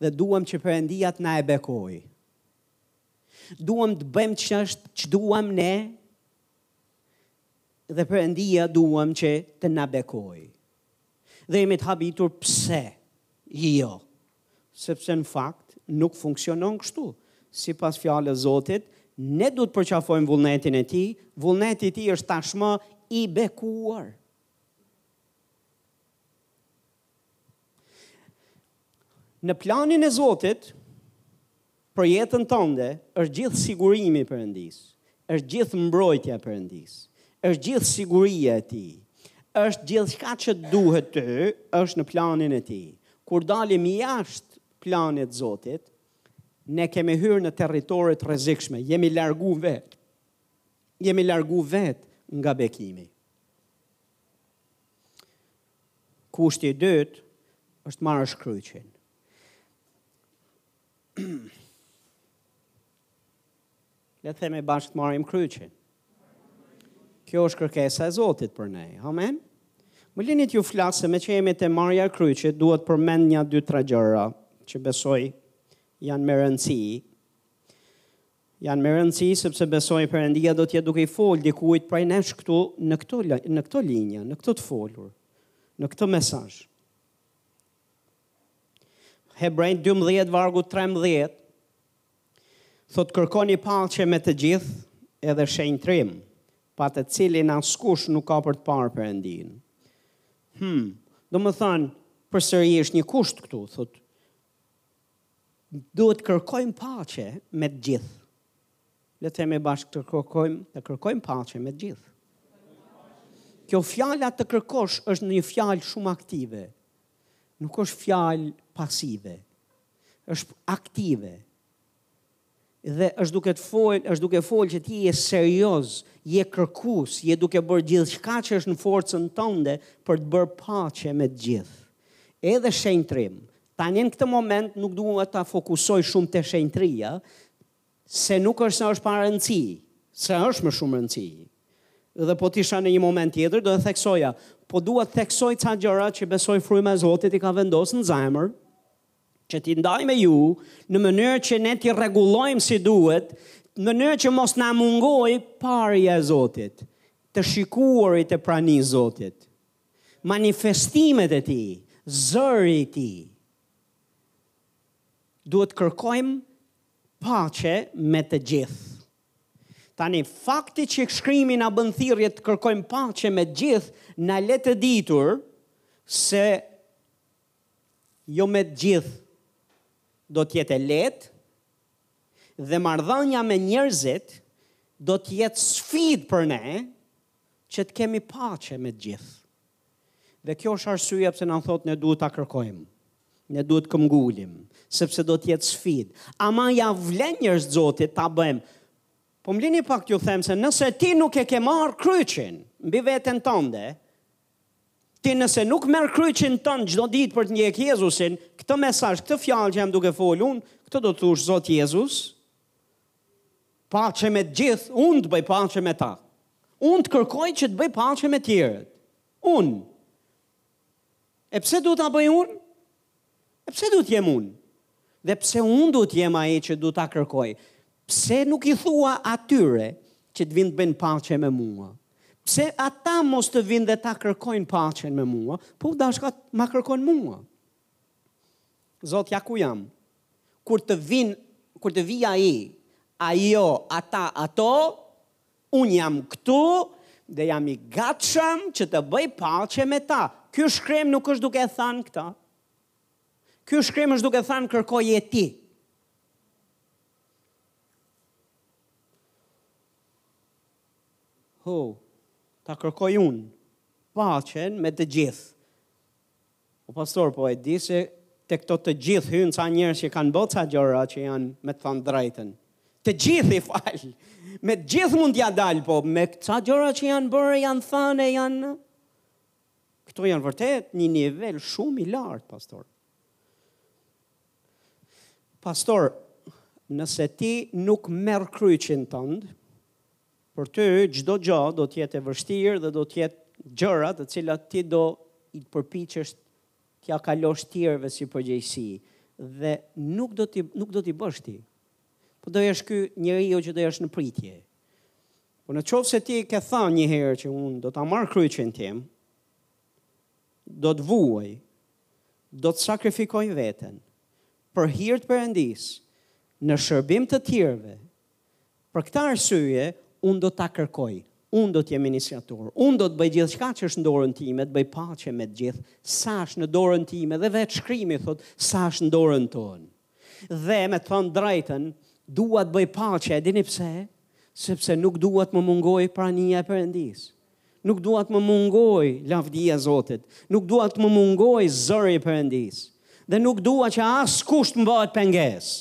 dhe duam që Perëndia të na e bekojë. Duam të bëjmë ç'është ç'duam ne dhe Perëndia duam që të na bekojë. Dhe jemi të habitur pse? Jo. Sepse në fakt nuk funksionon kështu. Sipas fjalës Zotit, ne duhet të përqafojmë vullnetin e tij, vullneti i tij është tashmë i bekuar. Në planin e Zotit, për jetën tënde, është gjithë sigurimi i Perëndisë, është gjithë mbrojtja e Perëndisë, është gjithë siguria e tij, është gjithçka që të duhet ty, është në planin e tij. Kur dalim jashtë planit Zotit, ne kemi hyrë në territore të rrezikshme, jemi largu vetë, jemi largu vetë nga bekimi. Kushti i dytë është të marrësh kryqin. Le të themi bashkë të marrim kryqin. Kjo është kërkesa e Zotit për ne. Amen. Më lini t'ju flas, se meqë jemi te marrja e kryqit, duhet përmend nja dy tre gjëra që besoj janë me rëndësi. Janë me rëndësi sepse besoj Perëndia do të jetë duke i fol dikujt prej nesh këtu në këto në këto linja, në këto të folur, në këtë mesazh. Hebrejt 12 vargu 13 thotë kërkoni paqe me të gjithë edhe shenjtrim, pa të cilin askush nuk ka për të parë Perëndinë. Hmm, domethënë, përsëri është një kusht këtu, thotë Duhet të kërkojmë paqe me të gjithë. Le të themi bashkë të kërkojmë, të kërkojmë paqe me të gjithë. Kjo fjala të kërkosh është një fjalë shumë aktive. Nuk është fjalë pasive. Është aktive. Dhe është duke fol, është duke fol që ti je serioz, je kërkues, je duke bërë gjithçka që është në forcën tënde për të bërë paqe me të gjithë. Edhe shenjtrim. Tani në këtë moment nuk dua ta fokusoj shumë te shenjtria, se nuk është se është pa rëndësi, se është me shumë rëndësi. Dhe po të isha në një moment tjetër, do të theksoja, po dua të theksoj ca gjëra që besoj fryma e Zotit i ka vendosur në zemër, që t'i ndaj me ju, në mënyrë që ne t'i rregullojmë si duhet, në mënyrë që mos na mungojë parja e Zotit, të shikuarit e pranisë Zotit, manifestimet e Tij, zëri i Tij. Duhet kërkojmë paqe me të gjithë. Tani, fakti që shkrimi na bën thirrje të kërkojmë paqe me të gjithë, na le të ditur se Jo me të gjithë do të jetë e lehtë dhe marrëdhënia me njerëzit do të jetë sfidë për ne që të kemi paqe me të gjithë. Dhe kjo është arsyeja pse na thotë ne duhet ta kërkojmë. Ne duhet të këmbëngulim, sepse do të jetë sfidë. Ama ja vlen njerëz Zotit ta bëjmë. Po më lini pak t'ju them se nëse ti nuk e ke marrë kryqin mbi veten tënde, Ti nëse nuk merr kryqin tënd çdo ditë për të ndjek Jezusin, këtë mesazh, këtë fjalë që jam duke folë unë, këtë do të thush Zot Jezus, paqe me të gjithë, unë të bëj paqe me ta. Unë të kërkoj që të bëj paqe me tjerët. Unë. E pse duhet ta bëj unë? E pse duhet të jem unë? Dhe pse unë duhet të jem ai që duhet ta kërkoj? Pse nuk i thua atyre që të vijnë të bëjnë paqe me mua? Pse ata mos të vijnë dhe ta kërkojnë paqen me mua, po u dashka ma kërkon mua? Zot, ja ku jam. Kur të vijnë, kur të vijë ai, ajo, ata, ato, Unë jam këtu dhe jam i gatshëm që të bëj paqe me ta. Ky shkrim nuk është duke thënë këtë. Ky shkrim është duke thënë kërkoje ti. Ho, ta kërkoj unë paqen me të gjithë. O pastor po e di se tek këto të gjithë hyjnë ca njerëz që kanë bërë ca gjëra që janë me të thënë drejtën. Të gjithë i fal. Me të gjithë mund t'ja dal, po me ca gjëra që janë bërë, janë thënë e janë Këto janë vërtet një nivel shumë i lartë, pastor. Pastor, nëse ti nuk merr kryqin tënd, Për ty çdo gjë do të jetë e vështirë dhe do të jetë gjëra të cilat ti do të përpiqesh t'ia kalosh tjerëve si përgjegjësi dhe nuk do t'i nuk do t'i bësh ti. Po do jesh ky njeriu që do jesh në pritje. Po në qoftë se ti ke thanë një herë që unë do ta marr kryqin tim, do të vuaj, do të sakrifikoj veten, për hir të Perëndisë, në shërbim të tjerëve, Për këtë arsye, unë do ta kërkoj, unë do të jem iniciator, unë do të bëj gjithçka që është në dorën time, të bëj paqe me të gjithë, sa është në dorën time dhe vetë shkrimi thotë sa është në dorën tonë. Dhe me të thënë të drejtën, dua të bëj paqe, e dini pse? Sepse nuk dua të më mungojë prania e Perëndisë. Nuk dua të më mungojë lavdia e Zotit, nuk dua të më mungojë zëri i Perëndisë dhe nuk dua që askush të më bëhet pengesë.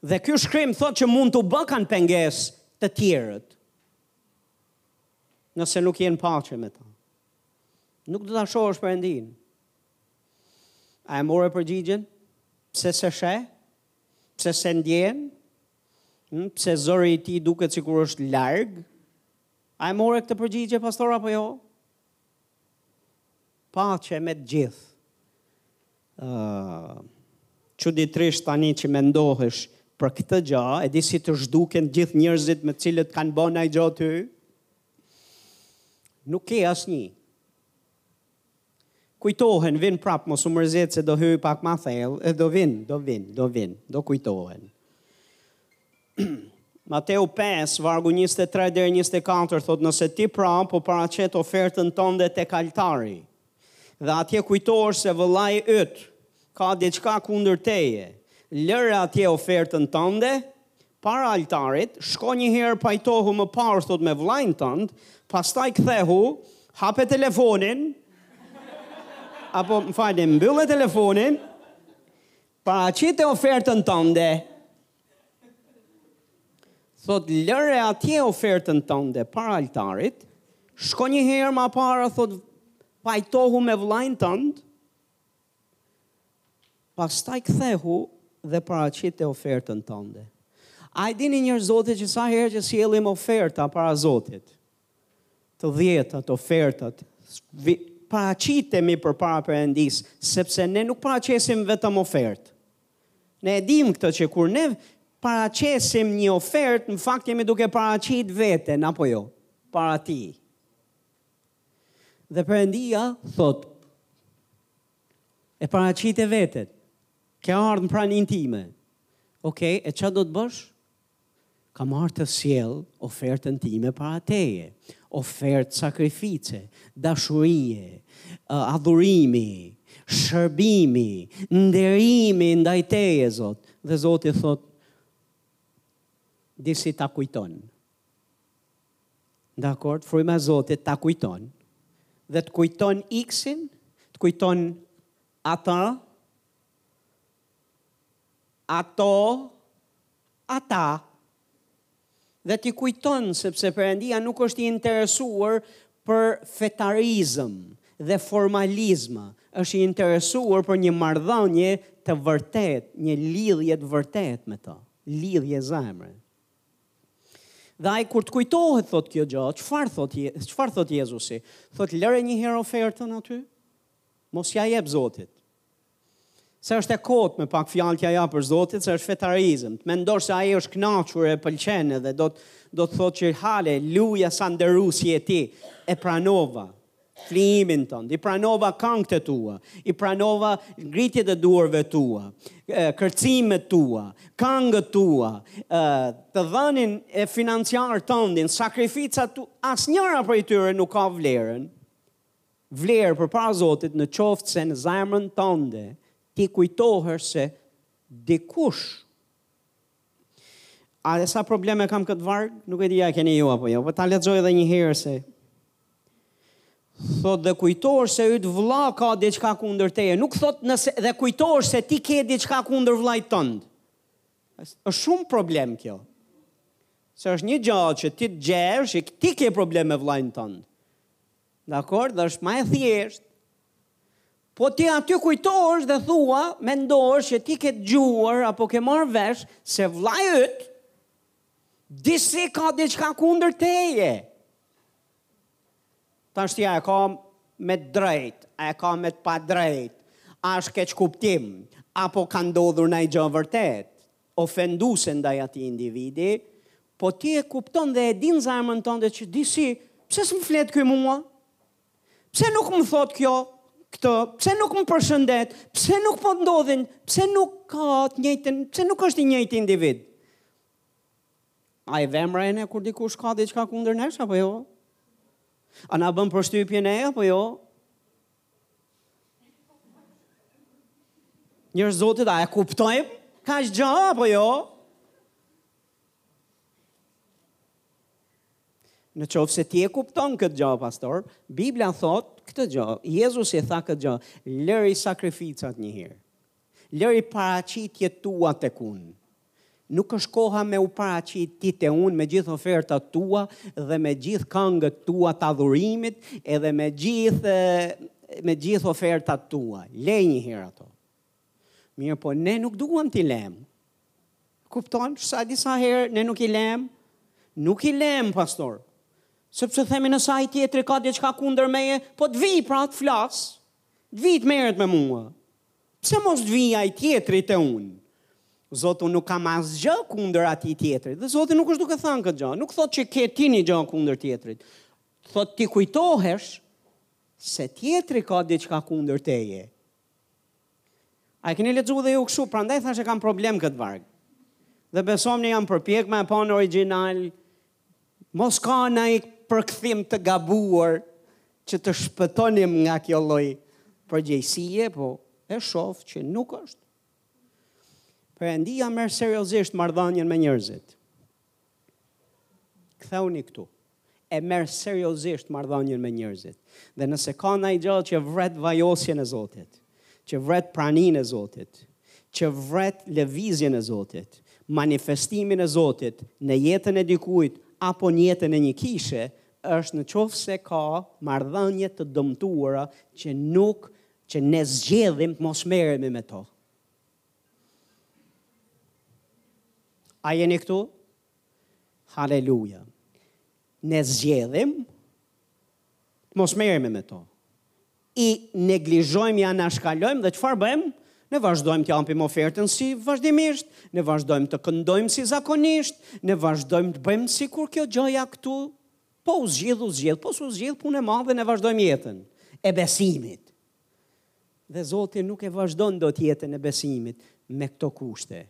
Dhe ky shkrim thotë që mund t'u bëkan pengesë të tjerët. Nëse nuk je në paqe me ta. Nuk do ta shohësh Perëndinë. A e more përgjigjen? Pse s'e sheh? Pse s'e ndjen? Hm, pse zëri i tij duket sikur është larg? A e more këtë përgjigje pastor apo jo? Paqe me të gjithë. Ëh. Çuditërisht tani që mendohesh për këtë gjë, e di si të zhduken të gjithë njerëzit me të cilët kanë bërë naj gjë ty. Nuk ke asnjë. Kujtohen, vijnë prapë, mos u mërzit se do hyj pak më thellë, e do vijnë, do vijnë, do vijnë, do kujtohen. Mateu 5, vargu 23 deri 24 thotë nëse ti pra po paraqet ofertën tënde tek altari dhe atje kujton se vëllai yt ka diçka kundër teje, lëre atje ofertën tënde para altarit, shko një herë pajtohu më parë thotë me vëllain tënd, pastaj kthehu, hape telefonin apo më falni, mbylle telefonin, paraqite ofertën tënde. Thotë lëre atje ofertën tënde para altarit, shko një herë më parë thotë pajtohu me vëllain tënd. Pastaj kthehu dhe paraqite ofertën tënde. A e dini njerëz të Zotit që sa herë që sjellim oferta para Zotit, të dhjetat, ofertat, paraqitemi përpara Perëndisë, sepse ne nuk paraqesim vetëm ofertë. Ne e dimë këtë që kur ne paraqesim një ofertë, në fakt jemi duke paraqitur veten apo jo, para tij. Dhe Perëndia thotë e paraqite veten. Ke ardhur në praninë time. Okej, e ça do të bësh? Kam ardhur të sjell ofertën time para teje, ofertë sakrifice, dashurie, adhurimi, shërbimi, nderimi ndaj teje, Zot. Dhe Zoti thotë, disi ta kujton. Dakord, fryma e Zotit ta kujton. Dhe të kujton X-in, të kujton ata ato, ata, dhe t'i kujton sepse Perëndia nuk është i interesuar për fetarizëm dhe formalizëm, është i interesuar për një marrëdhënie të vërtet, një lidhje të vërtet me të, lidhje zemre. Dhe ai kur të kujtohet thot kjo gjë, çfarë thot çfarë thot Jezusi? Thot lëre një herë ofertën aty. Mos ja jep Zotit. Se është e kotë me pak fjalë t'ja japësh Zotit, se është fetarizëm. Të mendosh se ai është kënaqur e pëlqen edhe do të do të thotë që haleluja sa nderues je ti e pranova flijimin tënd, i pranova këngët e tua, i pranova ngritjet e duarve tua, kërcimet tua, këngët tua, të dhënin financiar tëndin, sakrificat tua, asnjëra prej tyre nuk ka vlerën, vlerë përpara Zotit në qoftë se në zemrën tënde ti kujtohesh se dikush A dhe sa probleme ka me këtë varg, nuk e di a keni ju apo jo, po ta lexoj edhe një herë se thot dhe kujtohesh se yt vlla ka diçka kundër teje, nuk thot nëse dhe kujtohesh se ti ke diçka kundër vllait tënd. Është shumë problem kjo. Se është një gjë që ti të gjesh, ti ke problem me vllain tënd. Dakord, dhe është më e thjeshtë. Po ti aty kujtohesh dhe thua, mendohesh që ti ke dëgjuar apo ke marrë vesh se vllai yt disi ka diçka kundër teje. Tashti a e ka me të drejt, a e ka me të padrejt, a është keqkuptim, apo ka ndodhur nonji gjë vërtet. ofenduese ndaj atij individi, po ti e kupton dhe e di n'zemrën tënde që disi, pse s'më flet ky mua? Pse nuk më thot kjo këtë? Pse nuk më përshëndet? Pse nuk po ndodhin? Pse nuk ka të njëjtën? Pse nuk është i njëjti individ? A e vëmë re ne kur dikush ka diçka kundër nesh apo jo? A na bën përshtypje ne apo jo? Njerëz të Zotit, a e kuptojmë këtë gjë, apo jo? Në qoftë se ti e kupton këtë gjë, pastor, Biblia thot këtë gjë, Jezusi e tha këtë gjë, lëri sakrificat njëherë, lëri paraqitjet e tua tek unë, Nuk është koha me u paraqit ti te unë me gjithë ofertat tua dhe me gjithë këngët tua të adhurimit edhe me gjithë me gjithë ofertat tua. Leji një herë ato. Mirëpo, ne nuk duam t'i lem. Kupton, sa disa herë, ne nuk i lem. Nuk i lem, pastor. Sepse themi nëse ai tjetri ka diçka kundër meje, po t'vi pra t'flas, t'vi t'merret me mua. Pse mos të vijë ai tjetri te unë? Zot, unë nuk kam asgjë kundër atij tjetrit. Dhe Zoti nuk është duke thënë këtë gjë. Nuk thotë që ke ti një gjë kundër tjetrit. Thotë ti kujtohesh se tjetri ka diçka kundër teje. A e keni lexuar dhe ju kështu, prandaj thashë e kam problem këtë varg. Dhe besomëni jam përpjek me e pa në origjinal, Mos ka naj përkthim të gabuar që të shpëtonim nga kjo lloj përgjegjësie, po e shoh që nuk është. Perëndia merr seriozisht marrëdhënien me njerëzit. Ktheuni këtu. E merr seriozisht marrëdhënien me njerëzit. Dhe nëse ka naj gjë që vret vajosjen e Zotit, që vret praninë e Zotit, që vret lëvizjen e Zotit, manifestimin e Zotit në jetën e dikujt apo në jetën e një kishe, është në qoftë se ka marrëdhënie të dëmtuara që nuk që ne zgjedhim të mos merremi me to. A jeni këtu? Haleluja. Ne zgjedhim të mos merremi me to. I neglizhojmë, i anashkalojmë dhe çfarë bëjmë? Ne vazhdojmë të japim ofertën si vazhdimisht, ne vazhdojmë të këndojmë si zakonisht, ne vazhdojmë të bëjmë sikur kjo gjaja këtu po u zgjidh, u zgjidh, po s'u zgjidh punë e madhe ne vazhdojmë jetën e besimit. Dhe Zoti nuk e vazhdon dot jetën e besimit me këto kushte.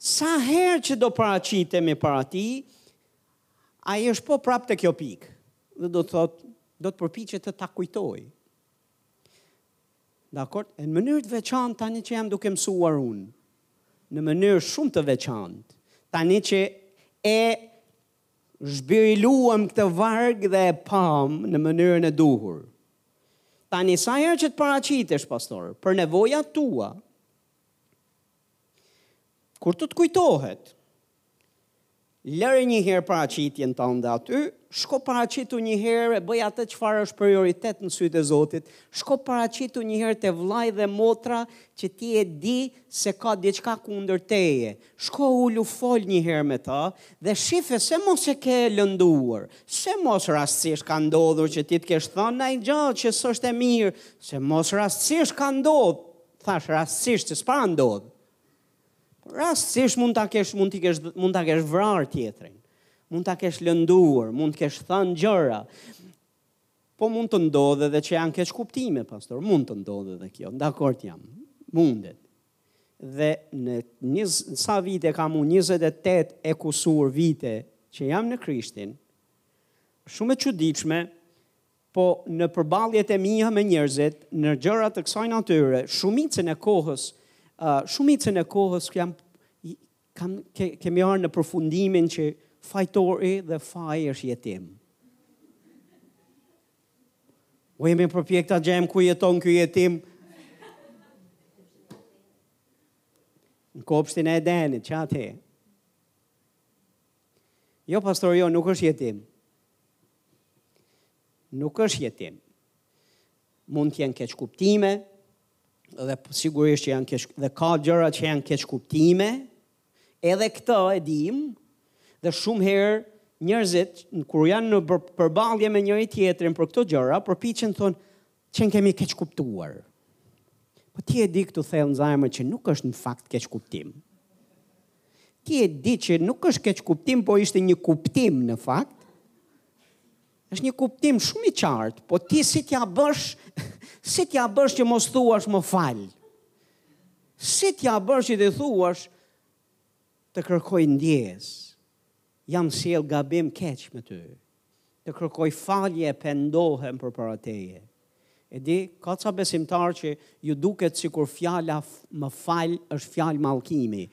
Sa herë që do paraqitemi para Tij, Ai është po prapë te kjo pikë dhe do të thotë do të përpiqet të ta kujtojë. Dakord, në mënyrë të veçantë tani që jam duke mësuar unë, në mënyrë shumë të veçantë, tani që e zhbiriluam këtë varg dhe e pam në mënyrën e duhur. Tani sa herë që të paraqitesh pastor për nevojat e tua, kur të të kujtohet, Lëre një herë paraqitjen tënde aty, shko paraqitu një herë e bëj atë çfarë është prioritet në sytë e Zotit. Shko paraqitu një herë te vllai dhe motra që ti e di se ka diçka kundër teje. Shko ulu fol një herë me të dhe shife se mos e ke lënduar. Se mos rastësisht ka ndodhur që ti të kesh thënë naj gjë që s'është e mirë, se mos rastësisht ka ndodhur. Thash rastësisht që s'pa ndodhur. Rastësisht mund ta kesh, mund të kesh, mund ta kesh vrarë tjetrin. Mund ta kesh lënduar, mund të kesh thënë gjëra. Po mund të ndodhë edhe që janë keqkuptime, pastor, mund të ndodhë edhe kjo, dakord jam, mundet. Dhe në një, sa vite kam unë, 28 e kusur vite që jam në Krishtin, shumë e çuditshme, Po në përballjet e mia me njerëzit, në gjëra të kësaj natyre, shumicën e kohës, uh, shumicën e kohës jam kam ke, kemi ardhur në përfundimin që fajtori dhe faji është jetim. Jemi përpjek të gjemë ku jeton ky jetim. Në kopshtin e edenit, që atë Jo, pastor, jo, nuk është jetim. Nuk është jetim. Mund të jenë keqkuptime dhe sigurisht që janë keq dhe ka gjëra që janë keqkuptime. Edhe këtë e dimë dhe shumë herë njerëzit kur janë në përballje me njëri tjetrin për këto gjëra, përpiqen thonë, Qenkemi keqkuptuar. Po ti e di këtu thellë në zemër që nuk është në fakt keqkuptim. Ti e di që nuk është keqkuptim, po ishte një kuptim në fakt. Është një kuptim shumë i qartë, po ti si t'ja bësh, si t'ja bësh që mos thuash më fal. Si t'ja bësh që t'i thuash të kërkoj ndjesë. Jam sjell gabim keq me ty. Të kërkoj falje e pendohem përpara teje. E di, ka ca besimtarë që ju duket sikur fjala më fal është fjalë mallkimi.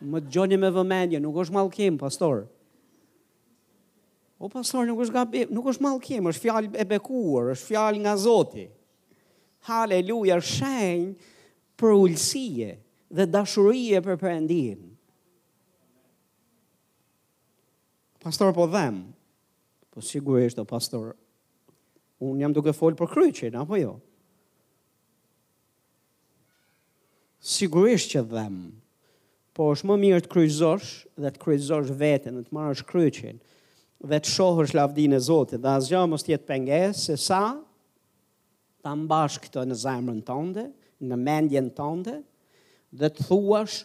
Më dëgjoni me vëmendje, nuk është mallkim, pastor. O pastor, nuk është gabim, nuk është mallkim, është fjalë e bekuar, është fjalë nga Zoti. Haleluja, shenjë përulësie dhe dashurie për Perëndinë. Pastor po dhem. Po sigurisht o pastor. Un jam duke fol për kryqin apo jo? Sigurisht që dhem. Po është më mirë të kryqëzosh dhe të kryqëzosh veten, dhe të marrësh kryqin dhe të shohësh lavdinë e Zotit, dhe asgjë mos të jetë pengesë se sa ta mbash këto në zemrën tënde, në mendjen tënde dhe të thuash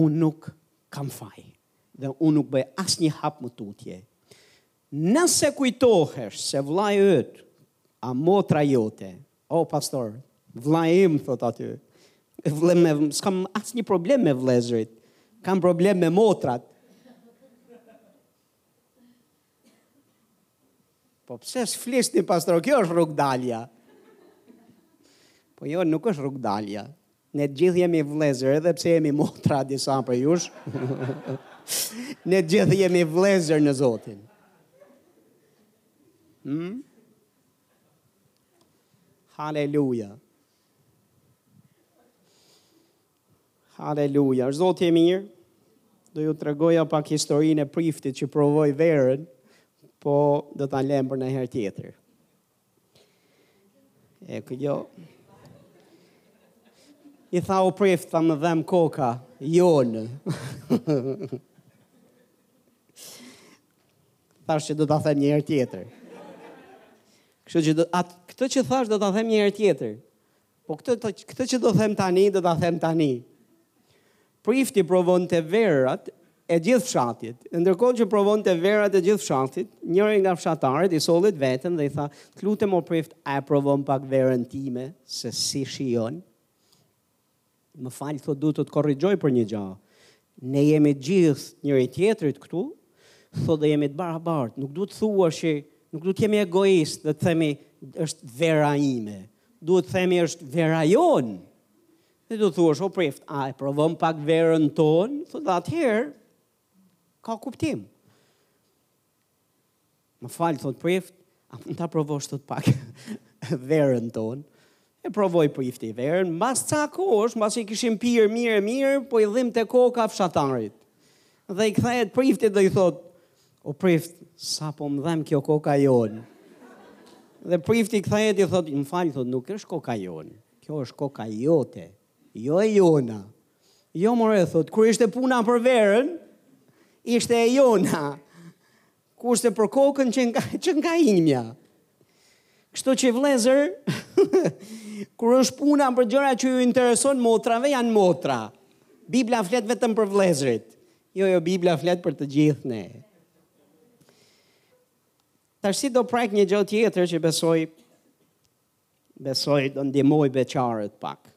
Unë nuk kam faj dhe unë nuk bëj asnjë hap më tutje. Nëse kujtohesh se vllai yt, a motra jote, o pastor, vllai im, thot aty, vle me, s'kam asnjë problem me vllezrit, kam problem me motrat. Po pse s'flisni pastor, kjo është rrugdalja. Po jo, nuk është rrugdalja. Ne të gjithë jemi vëllezër, edhe pse jemi motra disa prej jush. ne të gjithë jemi vëllezër në Zotin. Hmm? Haleluja. Haleluja. Zoti i mirë. Do ju tregoja pak historinë e priftit që provoi verën, po do ta lëmë për një herë tjetër. E dëgjo. I tha o prift, tha më dhemb koka jonë. thash që do të them një herë tjetër. Kështu që do, at, këtë që thashë do ta them një herë tjetër. Po këtë të, këtë që do të them tani, do ta them tani. Prifti provonte verërat e gjithë fshatit. Ndërkohë që provonte verërat e gjithë fshatit, njëri nga fshatarët i solli të vetën dhe i tha: "Të lutem o prift, a e provon pak verën time se si shijon?" Më fal, thotë, duhet të të korrigjoj për një gjë. Ne jemi të gjithë të njëri-tjetrit këtu, thotë dhe jemi të barabartë. Nuk duhet të thuash që nuk duhet të jemi egoistë dhe të themi është vera ime. Duhet të themi është vera jonë. Dhe duhet thuash o prift, a e provon pak verën tonë, thotë dhe atëherë ka kuptim. Më fal, thotë prift, a mund ta provosh thotë pak verën tonë. E provoi prifti verën, mbas ca kohësh, mbasi kishin pirë mirë e mirë, po i dhimbte koka fshatarit. Dhe i kthehet priftit dhe i thotë, o prift, sa po më dhemb kjo koka jonë. Dhe prifti i kthehet i thotë, më fal, thotë, nuk është koka jonë, kjo është koka jote, jo e jona. Jo more thotë, kur ishte puna për verën, ishte e jona. Kurse për kokën qenka qenka imja. Kështu që vëllezër, kur është puna për gjëra që ju intereson motrave janë motra. Bibla flet vetëm për vëllezërit. Jo, jo, Bibla flet për të gjithë ne. Tashi do prek një gjë tjetër që besoj Besoj do ndihmojë beqarët pak.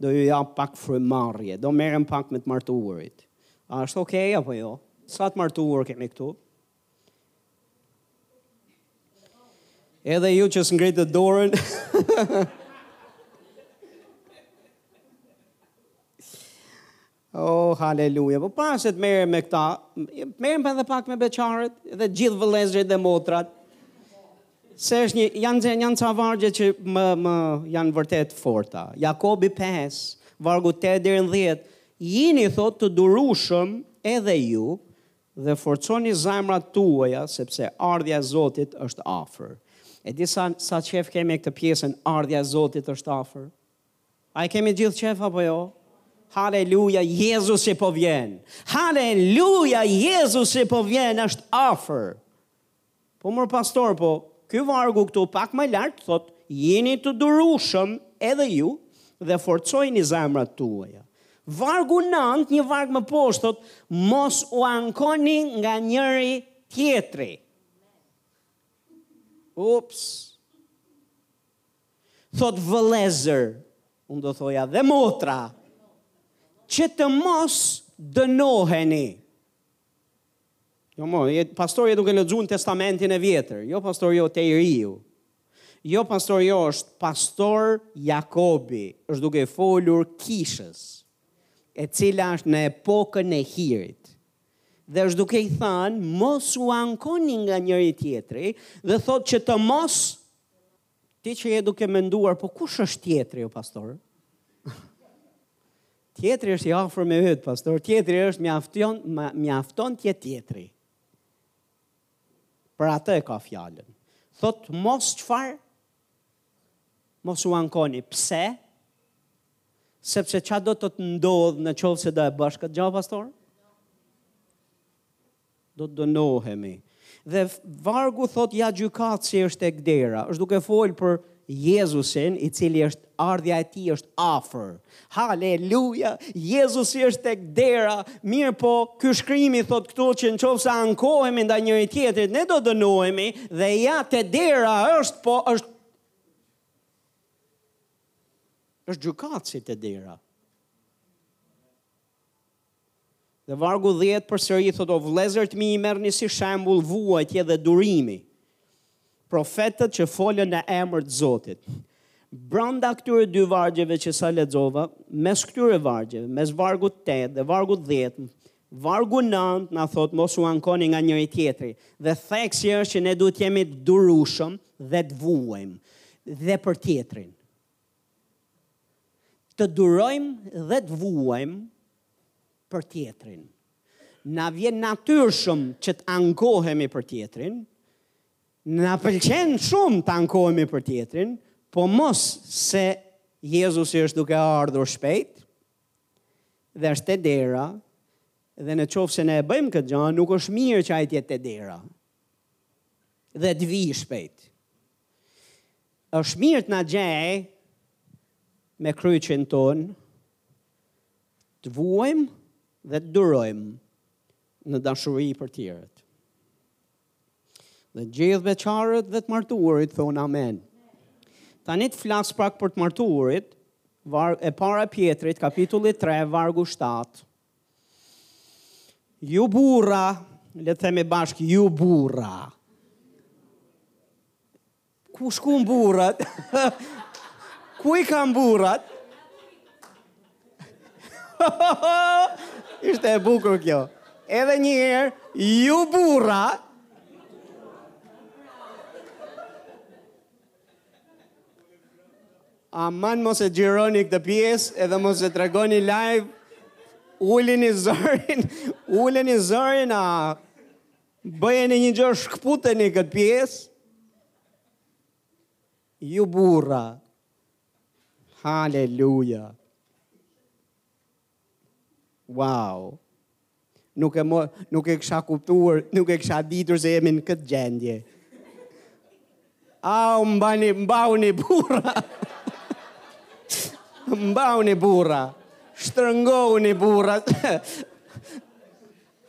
Do ju japë pak frymëmarrje, do merrem pak me të martuarit. A është ok apo jo? Sa të martuar kemi këtu? Edhe ju që s'ngritët dorën. Oh, haleluja, po para se të merrem me këta, merrem edhe pak me beqarët dhe gjithë vëllezërit dhe motrat. Se është një, janë, janë ca vargje që më, më janë vërtet të forta. Jakobi 5, vargu 8 dhe 10, jini thotë të durueshëm edhe ju dhe forconi zemrat tuaja, sepse ardhja e Zotit është afër. E di sa sa qejf e kemi këtë pjesën, ardhja e Zotit është afër. A e kemi gjithë qejf apo jo? Haleluja, Jezusi po vjen. Haleluja, Jezusi po vjen, është afër. Po mor pastor, po, ky vargu këtu pak më lart, thotë, jini të durueshëm edhe ju dhe forcojni zemrat tuaja. Vargu nëntë, një varg më poshtë, thotë, mos u ankoni nga njëri-tjetri. Ups. Thotë vëllezër, unë do thoja dhe motra, që të mos dënoheni. Jo mo, pastor, je duke lexuar testamentin e vjetër, jo pastor, jo, te i riu. Jo pastor, jo, është pastor Jakobi, është duke folur kishës, e cila është në epokën e hirit dhe është duke i thënë mos u ankoni nga njëri-tjetri dhe thotë që të mos Ti që je duke menduar, po kush është tjetri, o pastor? tjetri është i afërmi yt, pastor. Tjetri është mjafton, mjafton të jetë tjetri. Për atë e ka fjalën. Thotë mos çfarë? Mos u ankoni. Pse? Sepse ça do të të ndodhë në qoftë se do e bësh këtë gjë, pastor? do të dënohemi. Dhe vargu thotë ja gjykatësi është tek dera, është duke folë për Jezusin, i cili është ardhja e tij është afër. Haleluja! Jezusi është tek dera. Mirëpo, ky shkrimi thotë këtu që në qoftë se ankohemi ndaj njëri-tjetrit, ne do dënohemi dhe ja te dera është, po është është gjykatësi te dera. Dhe vargu dhjetë përsëri thotë, O vëllezër të mi, i merrni si shembull vuajtje dhe durimi profetët që folën në emër të Zotit. Brenda këtyre dy vargjeve që sa lexova, mes këtyre vargjeve, mes vargut 8 dhe vargut 10, Vargu 9 na thotë mos u ankoni nga njëri-tjetri dhe theksi është që ne duhet të jemi të durueshëm dhe të vuajmë dhe për tjetrin. Të durojmë dhe të vuajmë për tjetrin. Na vjen natyrshëm që të ankohemi për tjetrin, na pëlqen shumë të ankohemi për tjetrin, po meqë se Jezusi është duke ardhur shpejt, dhe është te dera, dhe në qoftë se ne e bëjmë këtë gja, nuk është mirë që ai të jetë te dera, dhe të vijë shpejt. Është mirë të na gjejë me kryqin tonë, të vuajmë dhe të durojmë në dashuri për të tjerët. Dhe të gjithë beqarët dhe të martuarit, thonë amen. Tani të flas pak për të martuarit, e para e Pjetrit, kapitulli 3, vargu 7, Ju burra, le të themi bashkë, ju burra. Ku shkuan burrat? Ku i kam burrat? Ishte e bukur kjo. Edhe një herë, ju burra. Aman mos e xhironi këtë pjesë edhe mos e tregoni live. Uleni zërin, uleni zërin a bëjeni një gjë shkëputeni këtë pjesë. Ju burra. Haleluja. Wow. Nuk e mo, nuk e kisha kuptuar, nuk e kisha ditur se jemi në këtë gjendje. Au, mbani, mbahuni burra. Mbahuni burra. Shtrëngohuni burra.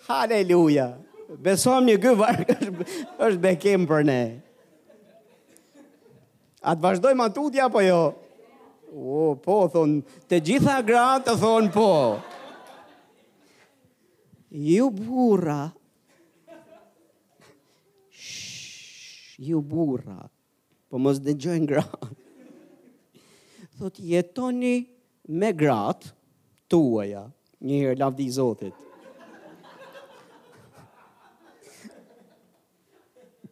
Haleluja. Besom një gëvarë është bekim për ne. A të vazhdoj më tutje apo jo? O, po, thonë, të gjitha gratë thonë po. Ju burra. Shhh, ju burra. Po mos dëgjojnë gratë. Thotë, jetoni me gratë tuaja. Njëherë, lavdi Zotit.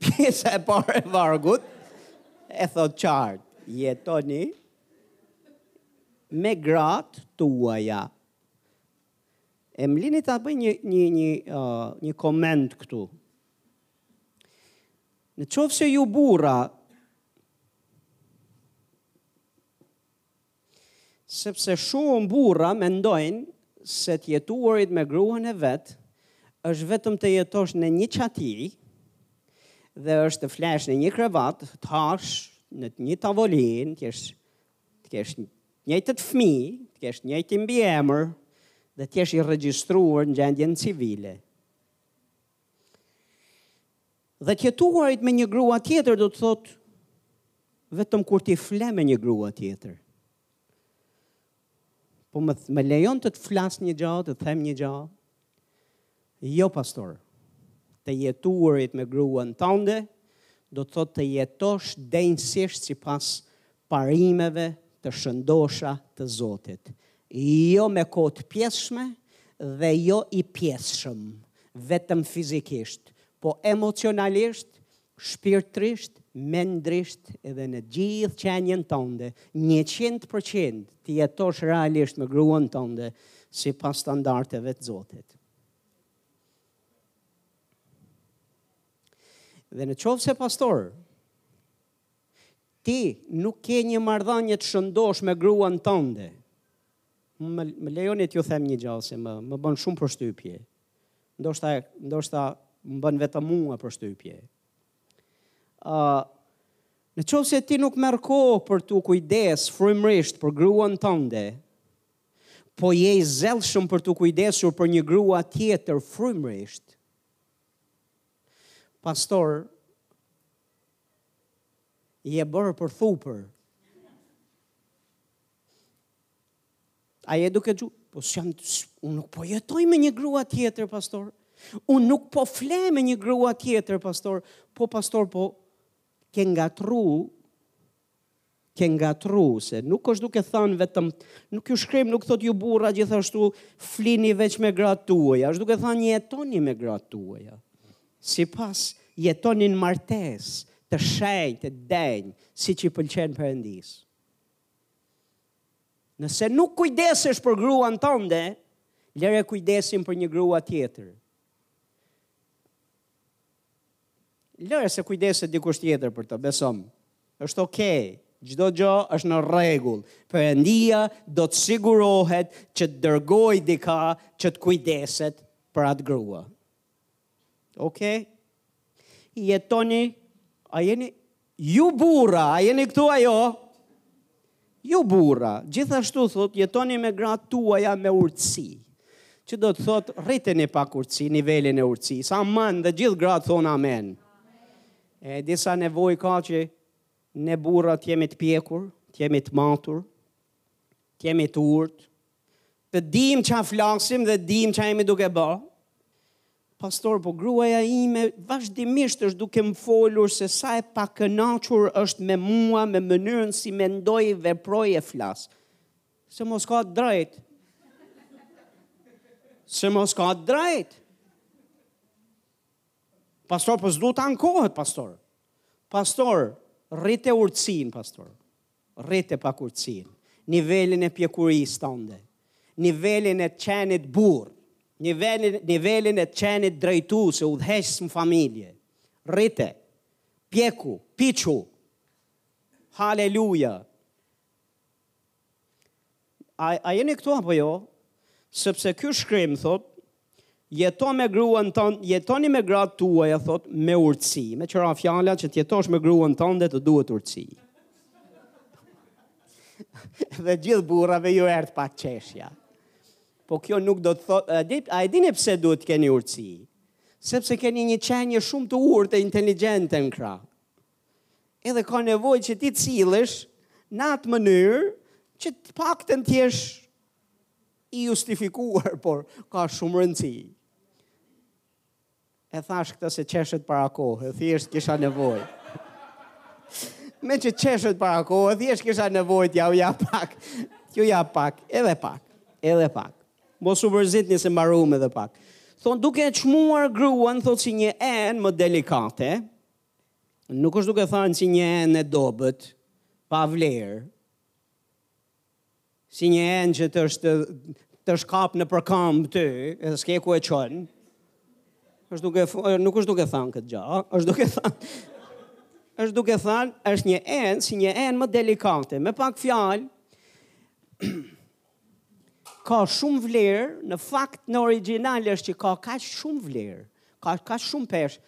Pjesa e parë e vargut e thotë qartë, jetoni me gratë tuaja. E më lini ta bëj një një një uh, një koment këtu. Në qoftë se ju burra Sepse shumë burra mendojnë se të jetuarit me gruan e vet është vetëm të jetosh në një çati dhe është të flesh në një krevat, të hash në të një tavolinë, të kesh të kesh të njëjtët fëmijë, të kesh të njëjtin mbiemër dhe të jesh i regjistruar në gjendjen civile. Dhe të jetuarit me një grua tjetër do të thotë vetëm kur ti fle me një grua tjetër. Po më, më lejon të të flas një gjë, të të them një gjë? Jo, pastor. Të jetuarit me gruan tënde, do të thotë të jetosh denjësisht sipas parimeve të shëndosha të Zotit, jo me kohë të pjesshme dhe jo i pjesshëm vetëm fizikisht, po emocionalisht, shpirtërisht, mendrisht dhe në gjithë qenien tënde, njëqind për qind të jetosh realisht me gruan tënde sipas standardeve të Zotit. Dhe në qoftë se pastor, Ti nuk ke një marrëdhënie të shëndoshë me gruan tënde. Më, më lejoni t'ju them një gjë se më, më bën shumë përshtypje. Ndoshta, ndoshta më bën vetëm mua përshtypje. Uh, në qoftë se ti nuk merr kohë për t'u kujdes frymërisht për gruan tënde, po je i zellshëm për t'u kujdesur për një grua tjetër frymërisht, pastor, Je bërë për thupër. A je duke dëgju? Po s'jam, unë nuk po jetoj me një grua tjetër, pastor. Unë nuk po fle me një grua tjetër, pastor. Po, pastor, po, ke ngatërru ke ngatërru, se nuk është duke thënë vetëm, nuk, ky shkrim, nuk thotë ju burra gjithashtu, flini veç me gratë tuaja, është duke thënë jetoni me gratë tuaja, sipas jetoni në martesë, të shenjtë, të denjë, siç i pëlqen Perëndisë. Nëse nuk kujdesesh për gruan tënde, lëre kujdesin për një grua tjetër. Lëre, se kujdeset dikush tjetër për të, besom. Është okay. Çdo gjë është në rregull. Perëndia do të sigurohet që të dërgojë dika që të kujdeset për atë grua. Okej. Okay? Jetoni, a jeni Ju burra, a jeni këtu a jo? Ju burra, gjithashtu thotë, jetoni me gratë tuaja me urtësi. Që do të thot, rriteni pak urtësi, nivelin e urtësisë. Amen dhe gjithë gratë thonë amen. E di sa nevojë ka që ne burra të jemi të pjekur, të jemi të matur, të jemi të urtë, të dim ça flasim dhe të dim ça jemi duke ba, Pastor, po gruaja ime vazhdimisht është duke më folur se sa e pakënaqur është me mua, me mënyrën si mendoj, veproj e flas. Se mos ka të drejtë. Se mos ka të drejtë. Pastor, po s'do të ankohet, pastor. Pastor, rrite urtësinë, pastor. Rrite pak urtësinë, nivelin e pjekurisë tënde, nivelin e të qenit burrë, nivelin, nivelin e të qenit drejtues, udhëheqës në familje. Rrite, pjeku, piqu. Haleluja. A, a jeni këtu apo jo? Sepse ky shkrim thotë, jeto me gruan tënde, jetoni me gratë tuaja thotë me urtësi. Me ç'ra fjala që të jetosh me gruan tënde të duhet urtësi. dhe gjithë burrave ju erdh pak qeshja. Po kjo nuk do të thotë, a e dini pse duhet të keni urtësi? Sepse keni një qenie shumë të urtë e inteligjente në krah. Edhe ka nevojë që ti të sillesh në atë mënyrë që të paktën të jesh i justifikuar, por ka shumë rëndësi. E thashë këtë se qeshët para kohë, thjesht kisha nevojë. Meqë qeshët para kohë, thjesht kisha nevojë t'ja u ja pak, t'ju ja pak, edhe pak, edhe pak. Mos u mërzitni se mbarum edhe pak. Thotë duke e çmuar gruan, thotë si një enë më delikate, Nuk është duke thënë si një enë e dobët, pa vlerë, si një enë që të është kap nëpër kamb ty, edhe s'ke ku e çon, është duke, nuk është duke thënë këtë gja, është duke thënë, është duke thënë, është një enë, si një enë më delikate, me pak fjalë, ka shumë vlerë, në fakt në origjinal është që ka kaq shumë vlerë, ka kaq shumë peshë,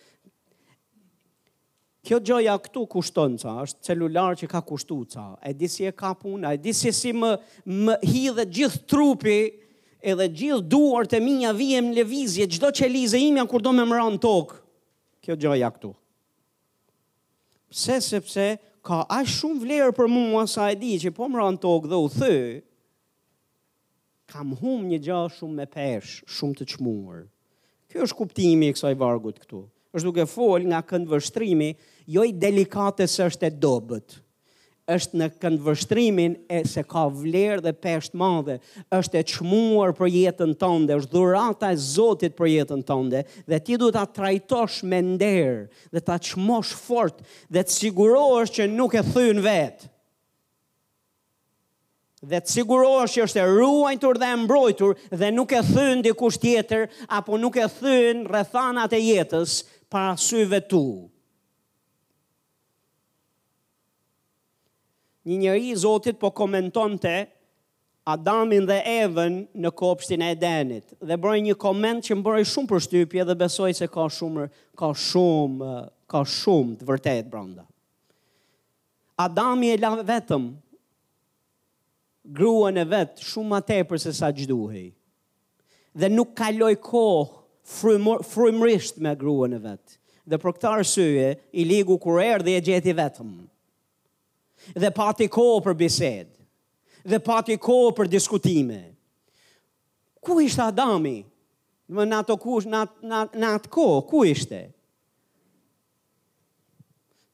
Kjo gjaja këtu kushton ca, është celular që ka kushtu ca, e di si e ka puna, e di si si më, më hidhet gjithë trupi, edhe gjithë duart e mia vihen në lëvizje, çdo qelizë imja kur do me më ranë tokë, kjo gjaja këtu. Pse sepse ka aq shumë vlerë për mua sa e di që po më ranë tokë dhe u thy, Kam humb një gjë shumë me peshë, shumë të çmuar. Ky është kuptimi i kësaj vargut këtu. Është duke fol nga këndvështrimi, jo delikate se është e dobët. Është në këndvështrimin se ka vlerë dhe peshë të madhe, është e çmuar për jetën tënde, është dhurata e Zotit për jetën tënde dhe ti duhet ta trajtosh me nder dhe ta çmosh fort dhe të sigurohesh që nuk e thyen vetë. dhe të sigurohesh që është e ruajtur dhe e mbrojtur dhe nuk e thyn dikush tjetër apo nuk e thyn rrethanat e jetës para syve tu. Një njeri i Zotit po komentonte Adamin dhe Evën në kopshtin e Edenit dhe bëri një koment që më bëri shumë përshtypje dhe besoj se ka shumë ka shumë ka shumë të vërtetë brenda. Adami e la vetëm gruan e vet shumë më tepër se sa ç'duhej. Dhe nuk kaloi kohë frymërisht me gruan e vet. Dhe për këtë arsye, i ligu kur erdhi e gjeti vetëm. Dhe pati kohë për bisedë. Dhe pati kohë për diskutime. Ku ishte Adami? Në ato kush, në atë kohë, ku ishte?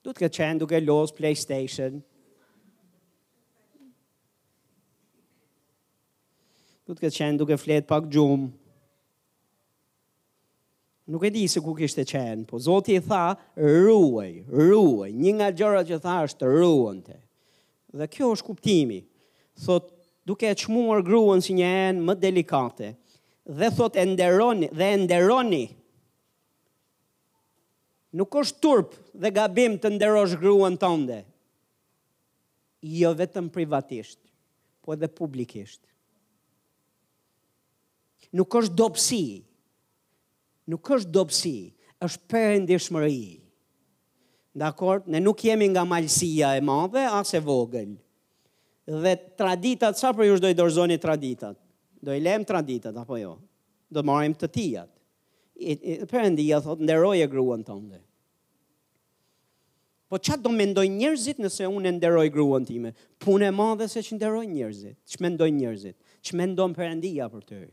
Do të ketë qenë duke lozë PlayStation. Do të ketë qenë duke fjetë pak gjumë. Nuk e di se ku kishte qenë, po Zoti i tha, ruaj, ruaj. Një nga gjërat që tha është ruante. Dhe kjo është kuptimi. Thotë duke e çmuar gruan si një enë më delikate dhe thotë e nderoni dhe e nderoni. Nuk është turp dhe gabim të nderosh gruan tënde, jo vetëm privatisht, po edhe publikisht. Nuk është dobësi, nuk është dobësi, është perëndishmëri. Dakord, ne nuk jemi nga malësia e madhe as e vogël. Dhe traditat sa prej jush do i dorëzoni traditat? Do i lëmë traditat apo jo? Do marrim të tijat. Perëndia thotë nderoje gruan tënde. Po ça do mendojnë njerëzit nëse unë e nderoj gruan time? Punë e madhe se ç'nderojnë njerëzit. Ç'mendojnë njerëzit? Ç'mendon Perëndia për ty?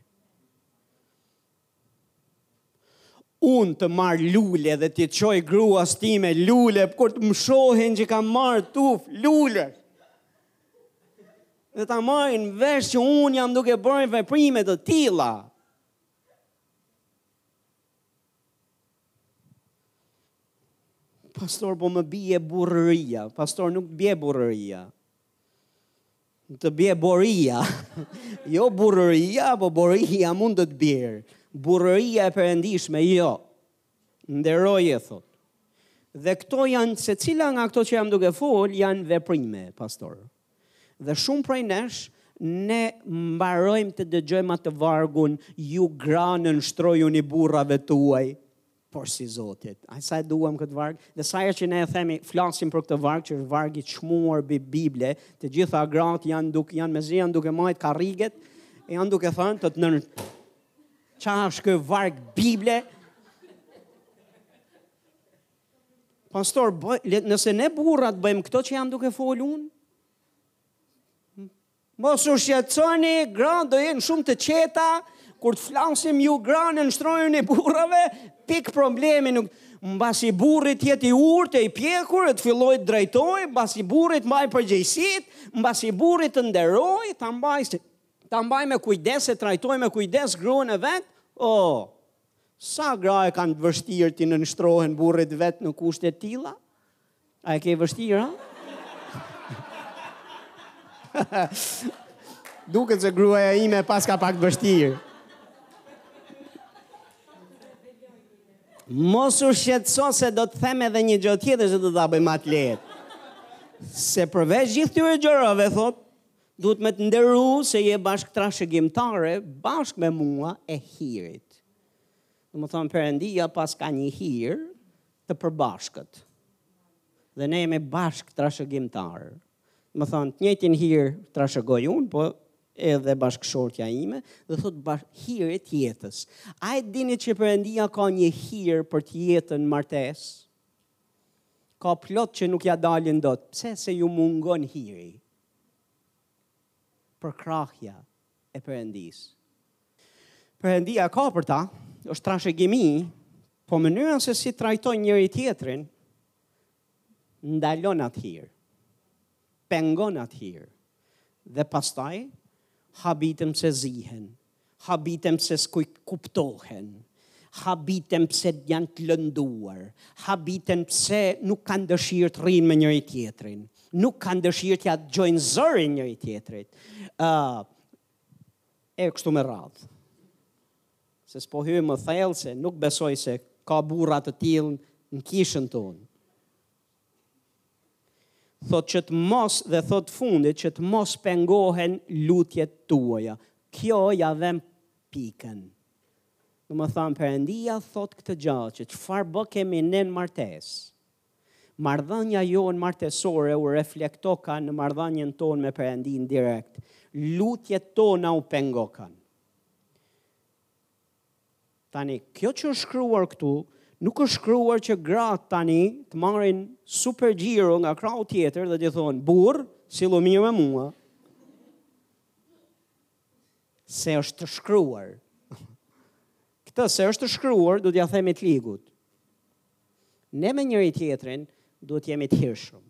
unë të marr lule dhe t'i çoj gruas time lule, kur të më shohin që kam marrë tufë lule. Dhe ta marrin vesh që unë jam duke bërë veprime të tilla. Pastor, po më bie burrëria. Pastor, nuk të bie burrëria. Të bie boria. jo burrëria, po boria mund të të bjerë. Burrëria e perëndishme, jo. Nderoje thotë. Dhe këto janë secila nga këto që jam duke fol janë veprime, pastor. Dhe shumë prej nesh ne mbarojmë të dëgjojmë atë vargun ju gra në nënshtrojuni burrave tuaj porsi Zotit. A sa e duam këtë varg? Dhe sa herë që ne e themi, flasim për këtë varg që është varg i çmuar bi Bible, të gjitha gratë janë duke janë mezi janë duke mbajt karriget, janë duke thënë të të nën Ça është ky varg Bible? Pastor, bëj, nëse ne burrat bëjmë këto që jam duke folë unë, mos u shqetësoni, gratë do jenë shumë të qeta, kur të flasim ju gra nënshtrojuni burrave, pik problemi nuk... Mbasi burri t'jetë i urtë e i pjekur, të fillojë të drejtojë, mbasi burri t'mbajë përgjegjësitë, mbasi burri të nderojë, ta mbajë se... Ta mbajë me kujdes e trajtojë me kujdes gruan e vet? Oh! Sa gra e kanë të vështirë t'i nënshtrohen burrit vet në kushte të tilla? A e ke vështirë, ha? Duket se gruaja ime paska pak të vështirë. Mos u shqetëso se do të them edhe një gjë tjetër që do ta bëjë më të lehtë. Se përveç gjithë këtyre gjërave thotë, Duhet me të nderu se je bashkëtrashëgimtare bashkë me mua e hirit. Domethënë, Perëndia paska një hir të përbashkët. Dhe ne jemi bashkëtrashëgimtarë. Domethënë, të njëjtin hir trashëgoj unë, po edhe bashkëshortja ime, dhe thotë bashkë hirit të jetës. A e dini që Perëndia ka një hir për të jetën martesë? Ka plot që nuk ia dalin dot, pse? Se ju mungon hiri? përkrahja e Perëndisë. Perëndia e ka për ta, është trashëgimi, po mënyra se si trajtojnë njëri tjetrin ndalon atë hir. Pengon atë hir. Dhe pastaj habiten se zihen Habiten pse s'ku kuptohen, habiten pse janë të lënduar, habiten pse nuk kanë dëshirë të rrinë me njëri tjetrin, nuk kanë dëshirë t'ia dëgjojnë zërin njëri tjetrit. Uh, e kështu me radhë. Se s'po hy më thellë se nuk besoj se ka burra të tillë në kishën tonë. Thotë që të mos dhe thotë në fund që të mos pengohen lutjet tuaja. Kjo ia vë pikën. Domethënë, Perëndia thotë këtë gjë që çfarë bë kemi në martesë. Marrëdhënia jonë martesore u reflektoka në marrëdhënien tonë me Perëndinë direkt. Lutjet tona u pengokan. Tani, kjo që është shkruar këtu, nuk është shkruar që gratë tani të marrin super xhiro nga krahu tjetër dhe t'i thonë, burrë, sillu mirë me mua, se është të shkruar. Këtë se është të shkruar, duhet t'ja themi të ligut. Ne me njëri tjetrin, duhet t'jemi të hirshëm.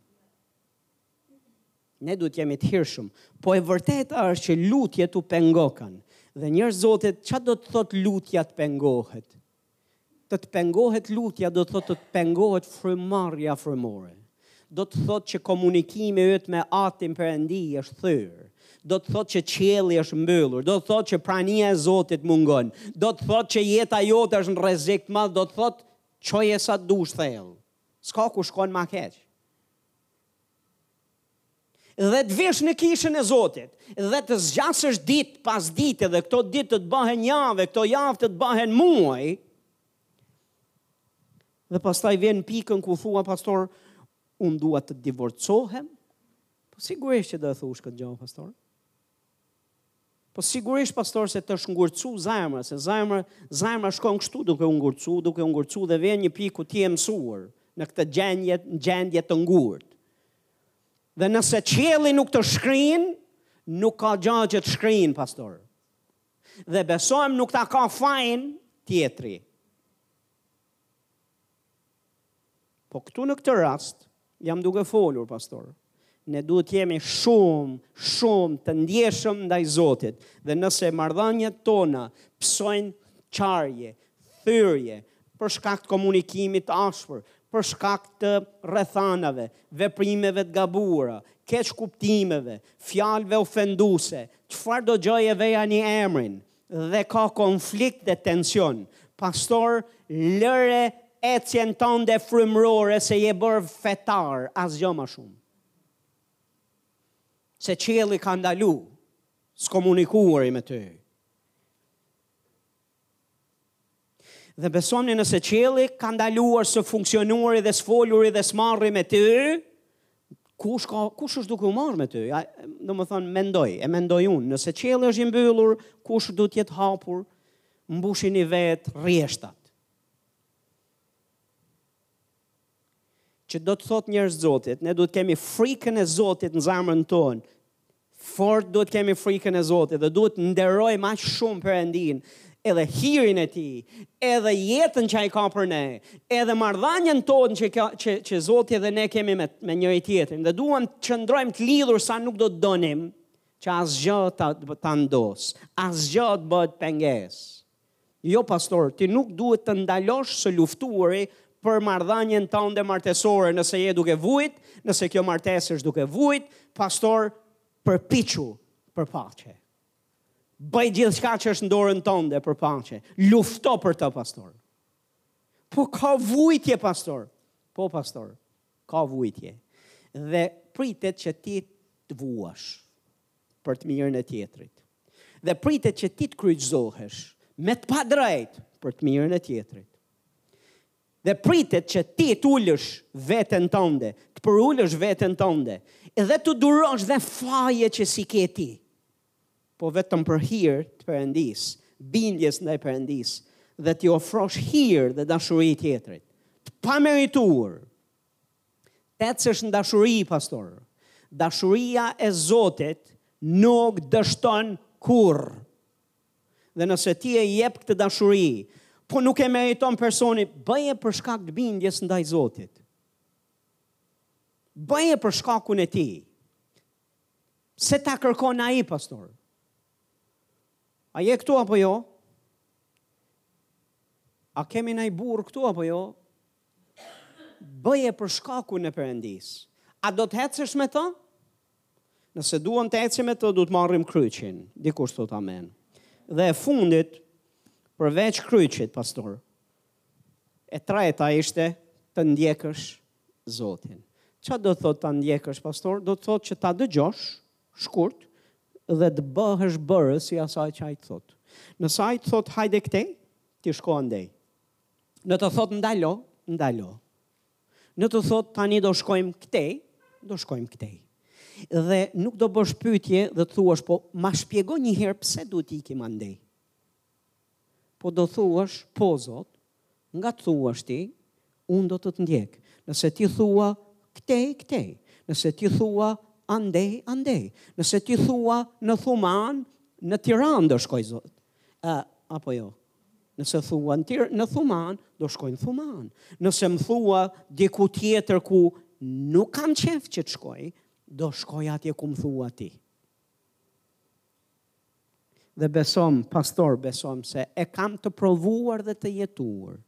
Ne duhet të jemi të hirshëm. Po e vërteta është që lutjet u pengokan. Dhe njerëz Zotit, ça do të thotë lutja të pengohet? Të të pengohet lutja do të thotë të të pengohet frymarrja frymore. Do të thotë që komunikimi yt me Atin Perëndi është thyrë. Do të thotë që qielli është mbyllur. Do të thotë që prania e Zotit mungon. Do të thotë që jeta jote është në rrezik të madh. Do të thotë çoje sa dush thellë. S'ka ku shkon ma keq. Dhe të vish në kishën e Zotit, dhe të zgjasësh ditë pas dite, dhe këto ditë të të bahen javë, këto javë të të bahen muaj, dhe pastaj vjen pikën ku thua pastor, unë dua të divorcohem, po sigurisht që do e thush këtë gja pastor, Po sigurisht pastor se të është ngurtsu zemra, se zemra, zemra shkon kështu duke u ngurtsu, duke u ngurtsu dhe vjen një pikë ku ti je mësuar në këtë gjendje, në gjendje të ngurtë. Dhe nëse qielli nuk të shkrin, nuk ka gjë që të shkrin pastor. Dhe besomë nuk ta ka fajin tjetri. Po këtu në këtë rast, jam duke folur, pastor, ne duhet të jemi shumë, shumë të ndjeshëm ndaj Zotit. Dhe nëse marrëdhëniet tona pësojnë çarje, thyrje, për shkak të komunikimit të ashpër, për shkak të rrethanave, veprimeve të gabuara, keqkuptimeve, fjalëve ofenduse, çfarëdo gjoje vejani emrin, dhe ka konflikt dhe tension. Pastor, lëre ecjen tënde frymërore se je bërë fetar, asgjë më shumë. Se qielli ka ndalu, së komunikuari me ty. Dhe besoni nëse qielli ka ndaluar së funksionuari dhe së foluri dhe së marruri me ty, kush ka kush është duke u marrë me ty? Domethënë mendoj, e mendoj unë, nëse qielli është i mbyllur, kush do të jetë hapur? Mbushini vetë rrjeshtat. Që do të thotë njerëz Zotit, ne duhet të kemi frikën e Zotit në zemrën tonë. Fort duhet të kemi frikën e Zotit dhe duhet të nderojmë aq shumë Perëndinë, edhe hirin e tij, edhe jetën që ai ka për ne, edhe marrëdhënien tonë që ka që që Zoti dhe ne kemi me me njëri tjetrin dhe duam të qëndrojmë të lidhur sa nuk do të donim që asgjë ta ta ndosë, asgjë të bëhet pengesë. Jo pastor, ti nuk duhet të ndalosh së luftuari për marrëdhënien tënde martesore, nëse je duke vujt, nëse kjo martesë është duke vujt, pastor, përpiqu për paqe. Bëj gjithçka që është në dorën tënde për paqe. Lufto për të, pastor. Po ka vujtje, pastor. Po, pastor, ka vujtje. Dhe pritet që ti të vuash. për të mirën e tjetrit. Dhe pritet që ti të kryqëzohesh me të padrejtë për të mirën e tjetrit. Dhe pritet që ti të ulësh veten tënde, të përulësh veten tënde, edhe të durosh dhe faje që s'i ke ti. Po vetëm për hir të Perëndisë, bindjes ndaj Perëndisë, dhe t'i ofrosh hir dhe dashuri tjetrit. Të pameritur, Të ecësh në dashuri, pastor. Dashuria e Zotit nuk dështon kurrë. Dhe nëse ti e jep këtë dashuri, po nuk e meriton personi, bëje për shkak të bindjes ndaj Zotit. Bëje për shkakun e tij. Se ta kërkon ai, pastor. A je këtu apo jo? A kemi nanjë burrë këtu apo jo? Bëje për shkakun e Perëndisë. A do të ecësh me të? Nëse duam të ecim me të, duhet të marrim kryqin. Dikush thotë amen. Dhe e fundit, përveç kryqit, pastor, e treta ishte të ndjekësh Zotin. Ça do të thotë ta ndjekësh, pastor? Do të thotë që ta dëgjosh, shkurt, dhe të bëhesh bërës i asaj që ai të thotë. Nëse ai të thotë, hajde këtej, ti shko andej. Në të thotë ndalo, ndalo. Në të thotë tani do shkojmë këtej, do shkojmë këtej. Dhe nuk do bësh pyetje dhe të thuash po ma shpjego një herë pse duhet të ikim andej. Po do thuash po Zot, nga të thuash ti, unë do të të ndjek. Nëse ti thua këtej, këtej. Nëse ti thua andej, andej. Nëse ti thua në Thumanë, në Tiranë do shkoj Zot. Ë, apo jo. Nëse thua në, në Thumanë, do shkoj në Thumanë. Nëse më thua diku tjetër ku nuk kam qejf që të shkoj, do shkoj atje ku më thua ti. Dhe besomë, pastor, besomë se e kam të provuar dhe të jetuar.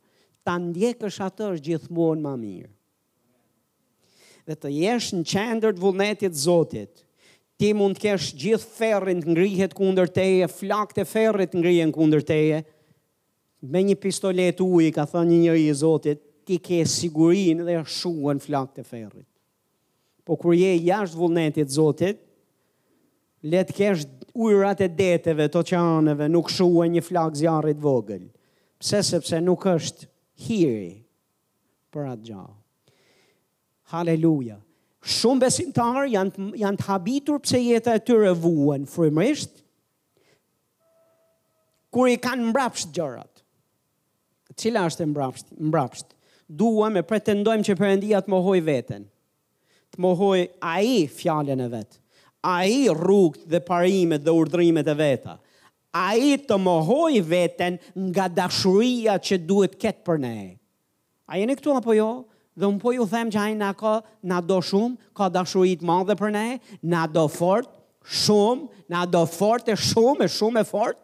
Ta ndjekësh atë është gjithmonë ma mirë. Dhe të jesh në qendër të vullnetit të Zotit. Ti mund të kesh gjithë ferrin të ngrihet kundër teje, flakët e ferrit të ngrihen kundër teje. Me një pistolet ujë ka thënë një njeri i Zotit, ti ke sigurinë dhe shuan flakët e ferrit. Po kur je jashtë vullnetit Zotit, le të kesh ujrat e deteve të oqeaneve, nuk shuan një flakë zjarrit vogël. Pse sepse nuk është hiri për atë gjë. Haleluja. Shumë besimtarë janë janë të habitur pse jeta e tyre vuan frymërisht. Kur i kanë mbrapsht gjërat. Cila është e mbrapsht? Mbrapsht. Duam e pretendojmë që Perëndia të mohojë veten. Të mohojë ai fjalën e vet. Ai rrugët dhe parimet dhe urdhërimet e veta. Ai të mohojë veten nga dashuria që duhet të ketë për ne. A jeni këtu apo jo? Dhe unë po ju them që ai na ka, na do shumë, ka dashuri të madhe për ne, na do fort, shumë, na do fort e shumë, e shumë e fort,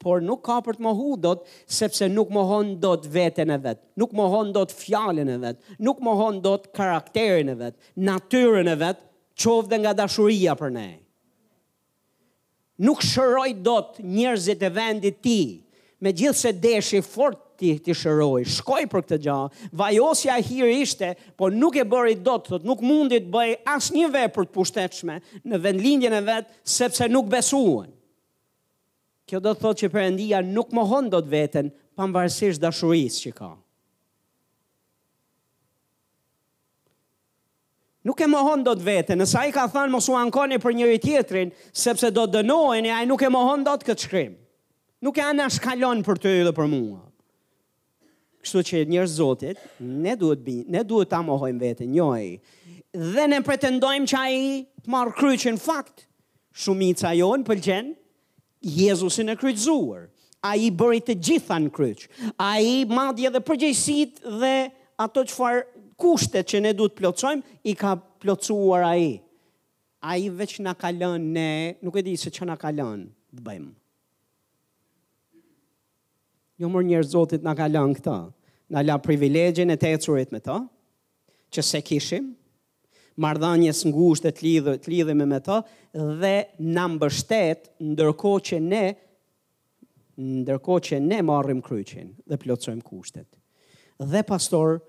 por nuk ka për të mohu dot, sepse nuk mohon dot veten e vet, nuk mohon dot fjalën e vet, nuk mohon dot karakterin e vet, natyrën e vet, qoftë dhe nga dashuria për ne. Nuk shëroi dot njerëzit e vendit tij, megjithëse deshi fort t'i shërojë. Shkoi për këtë gjë. Vajosja, hir ishte, po nuk e bëri dot, thotë, nuk mundi të bëjë asnjë vepër të pushtetshme në vendlindjen e vet, sepse nuk besuan. Kjo do të thotë që Perëndia nuk mohon dot veten, pavarësisht dashurisë që ka. Nuk e mohon dot veten, nëse ai ka thënë mos u ankoni për njëri-tjetrin, sepse do dënoheni, ai nuk e mohon dot këtë shkrim. Nuk e anashkalon për ty dhe për mua. Kështu që njerëz Zotit, ne duhet bi, ne duhet ta mohojmë veten, jo ai. Dhe ne pretendojmë që ai të marrë kryqin fakt. Shumica jonë pëlqen Jezusin e kryqëzuar. Ai i bëri të gjitha në kryq. Ai madje edhe përgjegjësitë dhe ato çfarë kushtet që ne duhet të plotësojmë i ka plotësuar ai. Ai veç na ka lënë ne, nuk e di se ça na ka lënë të bëjmë. Jo mor njerëz Zotit na ka lënë këtë. Na la privilegjin e të ecurit me të, që se kishim, marrëdhënies ngushtë, të lidhemi me të dhe na mbështet ndërkohë që ne ndërkohë që ne marrim kryqin dhe plotësojmë kushtet. Dhe pastor,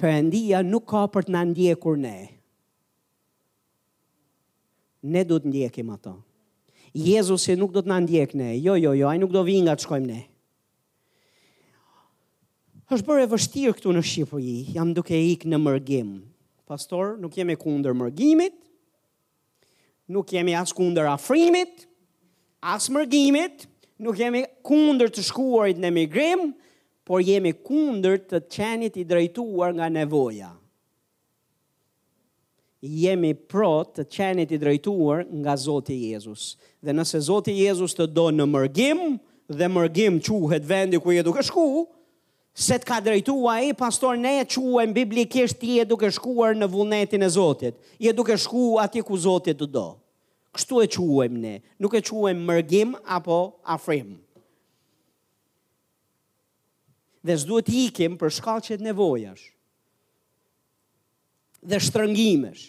Perëndia nuk ka për të na ndjekur ne. Ne duhet të ndjekim ato. Jezusi nuk do të na ndjek ne. Jo, jo, jo, ai nuk do vijë nga të shkojmë ne. Është bërë e vështirë këtu në Shqipëri, jam duke ikë në mërgim. Pastor, nuk jemi kundër mërgimit, nuk jemi as kundër afrimit, as mërgimit, nuk jemi kundër të shkuarit në emigrim, por jemi kundër të qenit i drejtuar nga nevoja. Jemi pro të qenit i drejtuar nga Zoti Jezus. Dhe nëse Zoti Jezus të do në mërgim, dhe mërgim quhet vendi ku je duke shku, se të ka drejtu ai, pastor ne e quajmë biblikisht ti je duke shkuar në vullnetin e Zotit. Je duke shku aty ku Zoti të do. Kështu e quajmë ne, nuk e quajmë mërgim apo afrim. Dhe s'duhet të ikim për shkaqe nevojash dhe shtrëngimesh.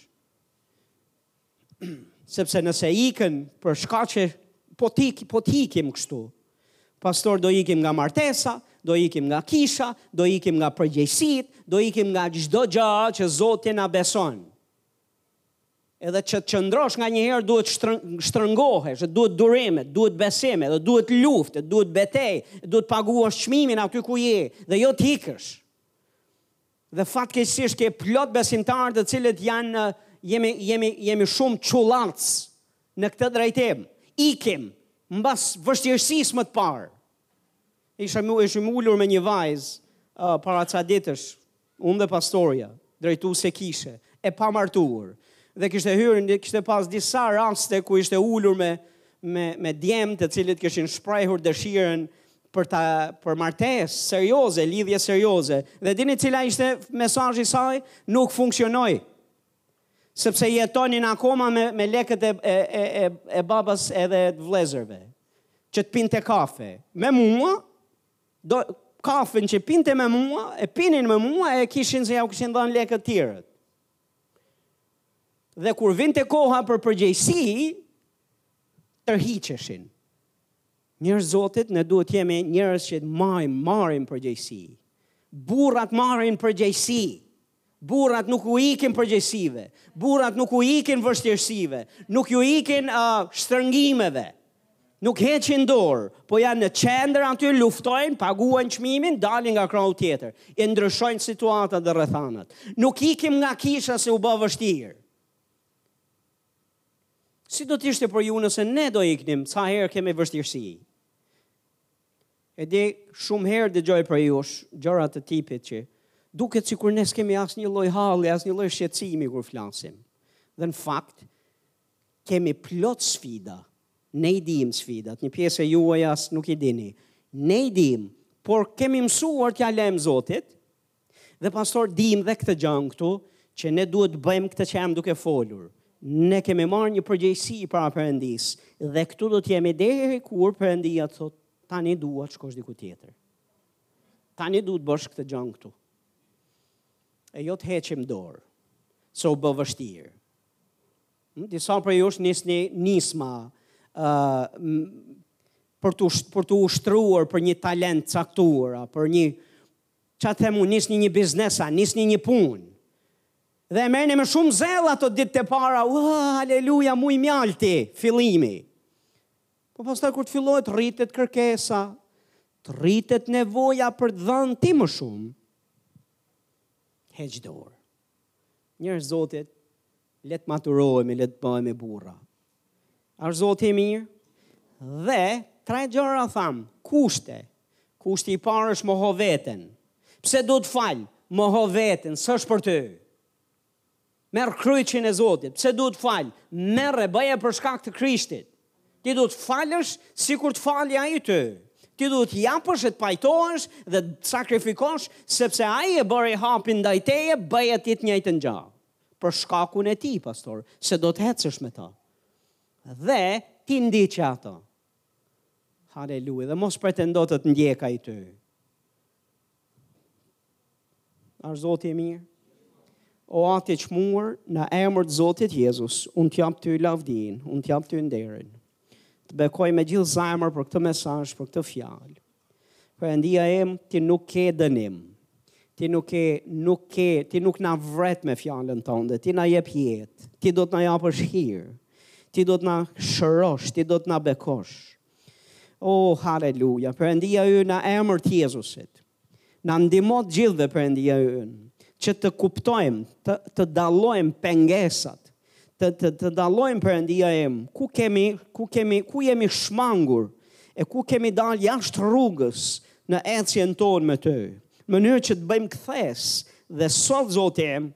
Sepse nëse ikën për shkaqe po, po të ikim kështu, pastor, do ikim nga martesa, do ikim nga kisha, do ikim nga përgjegjësitë, do ikim nga çdo gjë që Zoti na beson. Edhe që të qëndrosh nganjëherë duhet të shtrëngohesh, e duhet durim, e duhet besim, edhe duhet luftë, e duhet betejë, e duhet të paguash çmimin aty ku je, dhe jo t'ikësh. Dhe fatkeqësisht ke plot besimtarë të cilët janë jemi jemi jemi shumë çullac në këtë drejtim. Ikim mbas vështirësisë më të parë. Isha, ishim ulur me një vajzë uh, para ca ditësh, Unë dhe pastorja, drejtuese kishe, e pamartuar, dhe kishte hyrë, kishte pas disa raste ku ishte ulur me, me, me djem të cilët kishin shprehur dëshirën për, ta, për martesë serioze, lidhje serioze. Dhe dini cila ishte mesazhi i saj? Nuk funksionoi. Sepse jetonin akoma me, me lekët e, e, e, e, e babas edhe të vëllezërve. Që të pinte kafe. Me mua, Do kafen që pinte me mua, e pinin me mua e kishin se jua kishin dhënë lekë të tjerët. Dhe kur vinte koha për përgjegjësi, tërhiqeshin. Njerëz të Zotit, ne duhet të jemi njerëz që marrim marrin përgjegjësi. Burrat marrin përgjegjësi. Burrat nuk u ikin përgjegjësive, burrat nuk u ikin vështirësive, nuk ju ikin uh, shtrëngimeve. Nuk heqin dorë, po janë në qendër aty, luftojnë, paguajnë çmimin, dalin nga krahu tjetër, e ndryshojnë situatat dhe rrethanat. Nuk ikim nga kisha se u bë vështirë. Si do të ishte për ju nëse ne do iknim sa herë kemi vështirësi? E di, shumë herë dëgjoj prej jush gjëra të tipit që duket sikur ne s'kemi asnjë lloj halli, asnjë lloj shqetësimi kur flasim. Dhe në fakt kemi plot sfida. Ne i dimë sfidat, një pjesë e juaj as nuk i dini. Ne i dimë, por kemi mësuar t'ia lëmë Zotit, Dhe pastaj dimë dhe këtë gjënë këtu, që ne duhet të bëjmë këtë që jam duke folur. Ne kemi marrë një përgjegjësi para Perëndisë, dhe këtu do të jemi deri kur Perëndia të thotë, tani dua të shkosh diku tjetër. Tani duhet të bësh këtë gjënë këtu. E jo të heqim dorë, se u bë vështirë. Hm, disa prej jush është njës një nisma, uh, për të, për t'u ushtruar për një talent të caktuar, për një Ç'a të them unë, nisni një biznes, a nisni një punë. Dhe e merrni me shumë zell ato ditë të para. Ua, oh, aleluja, muaj mjalti, fillimi. Po pastaj kur të fillojë të rritet kërkesa, të rritet nevoja për të dhënë ti më shumë. Heq dorë. Njerëz të Zotit, le të maturohemi, le të bëhemi burra. Është Zoti i mirë. Dhe tre gjëra thamë, kushte. Kushti i parë është moho veten. Pse duhet të fal? Moho veten, s'është për ty. Merr kryqin e Zotit. Pse duhet të fal? Merre, bëje për shkak të Krishtit. Ti duhet të falësh sikur të fali ai ty. Ti duhet të japësh e të pajtohesh dhe të sakrifikosh sepse ai e bëri hapin ndaj teje, bëje ti të njëjtën gjë. për shkakun e tij, pastaj, se do të ecësh me ta. Dhe ti ndiqe atë. Haleluja, dhe mos pretendo të të ndjekë ai ty. Është Zoti i mirë. O Atë i çmuar në emër të Zotit Jezus, unë të jap ty lavdinë, unë të jap ty nderin. Të bekoj me gjithë zemër për këtë mesazh, për këtë fjalë. Perëndia im, ti nuk ke dënim. Ti nuk ke, nuk ke, ti nuk na vret me fjalën tënde. Ti na jep jetë. Ti do që të na japësh hir. Ti do që të na shërosh, ti do që të na bekosh. O, oh, haleluja, Perëndia ynë, në emër të Jezusit. Na ndihmo të gjithëve, Perëndia ynë, që të kuptojmë, të, të dallojmë pengesat, Të të të dallojmë Perëndia im, ku kemi, ku kemi, ku jemi shmangur e ku kemi dalë jashtë rrugës në ecjen tonë me ty. Në mënyrë që të bëjmë kthesë dhe sot Zoti im,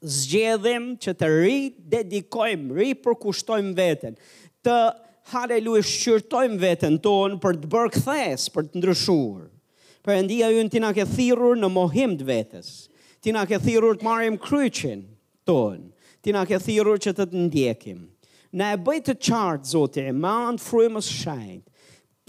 zgjedhim që të ridedikojmë, ripërkushtojmë veten, të haleluja shqyrtojmë veten tonë për të bërë kthesë, për të ndryshuar. Perëndia ynë ti na ke thirrur në mohim të vetes. Ti na ke thirrur të marrim kryqin. Tonë. Ti na ke thirrur që të të ndjekim. Na e bëj të qartë, Zoti im, me anë të frymës së shenjtë,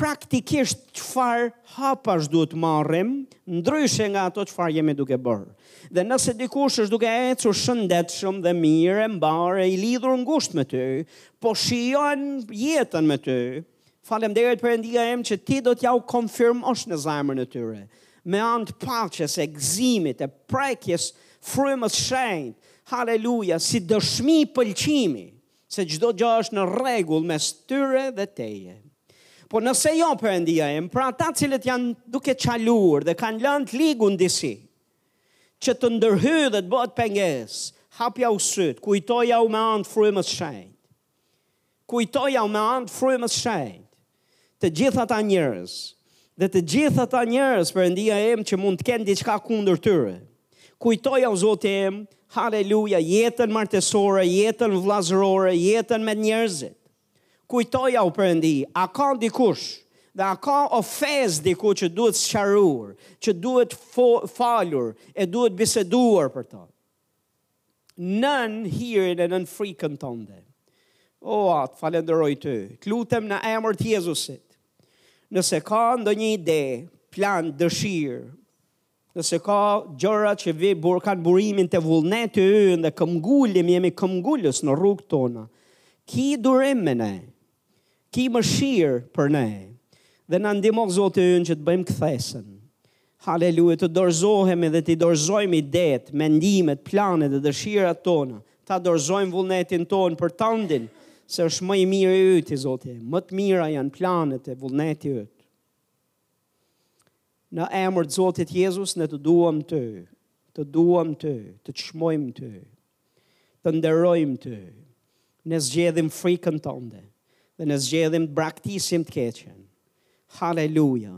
praktikisht çfarë hapash duhet të marrim, ndryshe nga ato çfarë jemi duke bërë. Dhe nëse dikush është duke ecur shëndetshëm dhe mirë e mbarë, i lidhur ngushtë me ty, po shijon jetën me ty, Faleminderit Perëndia im që ti do t'jua konfirmosh në zemrën e tyre me anë të paqes e gëzimit e prekjes së frymës së shenjtë. Haleluja, si dëshmi pëlqimi se çdo gjë është në rregull mes tyre dhe teje. Po nëse jo Perëndia im, për ata të cilët janë duke çaluar dhe kanë lënë të ligun disi që të ndërhyjë dhe të bëhet pengesë, hapjau sytë, kujtojau me anë të frymës së shenjtë. Kujtojau me anë të Frymës së Shenjtë të gjithë ata njerëz dhe të gjithë ata njerëz, Perëndia im, që mund të kenë diçka kundër tyre. Kujtojau, Zoti im, haleluja, jetën martesore, jetën vëllazërore, jetën me njerëzit. Kujtojau, Perëndi, a ka dikush dhe a ka ofezë diku që duhet sqaruar, që duhet falur e duhet biseduar për to. nën hirin e nën frikën tënde. O Atë, të falënderoj ty, të lutem në emër të Jezusit. Nëse ka ndonjë ide, plan, dëshirë, nëse ka gjëra që vi, bur, kanë burimin te vullneti ynë dhe këmbëngulim, jemi këmbëngulës në rrugët tona, ki durim me ne, Ki mëshirë për ne dhe na ndihmo Zoti ynë që të bëjmë kthesën. Haleluja, të dorëzohemi dhe t'i dorëzojmë idetë, mendimet, planet dhe dëshirat tona. Ta dorëzojmë vullnetin tonë për tëndin, se është më i mirë i yti, Zoti. Më të mira janë planet e vullneti yt. Në emër të Zotit Jezus ne të duam ty, të duam ty, të çmojmë ty, të nderojmë ty. Ne zgjedhim frikën tënde dhe ne zgjedhim të braktisim të keqen. Haleluja.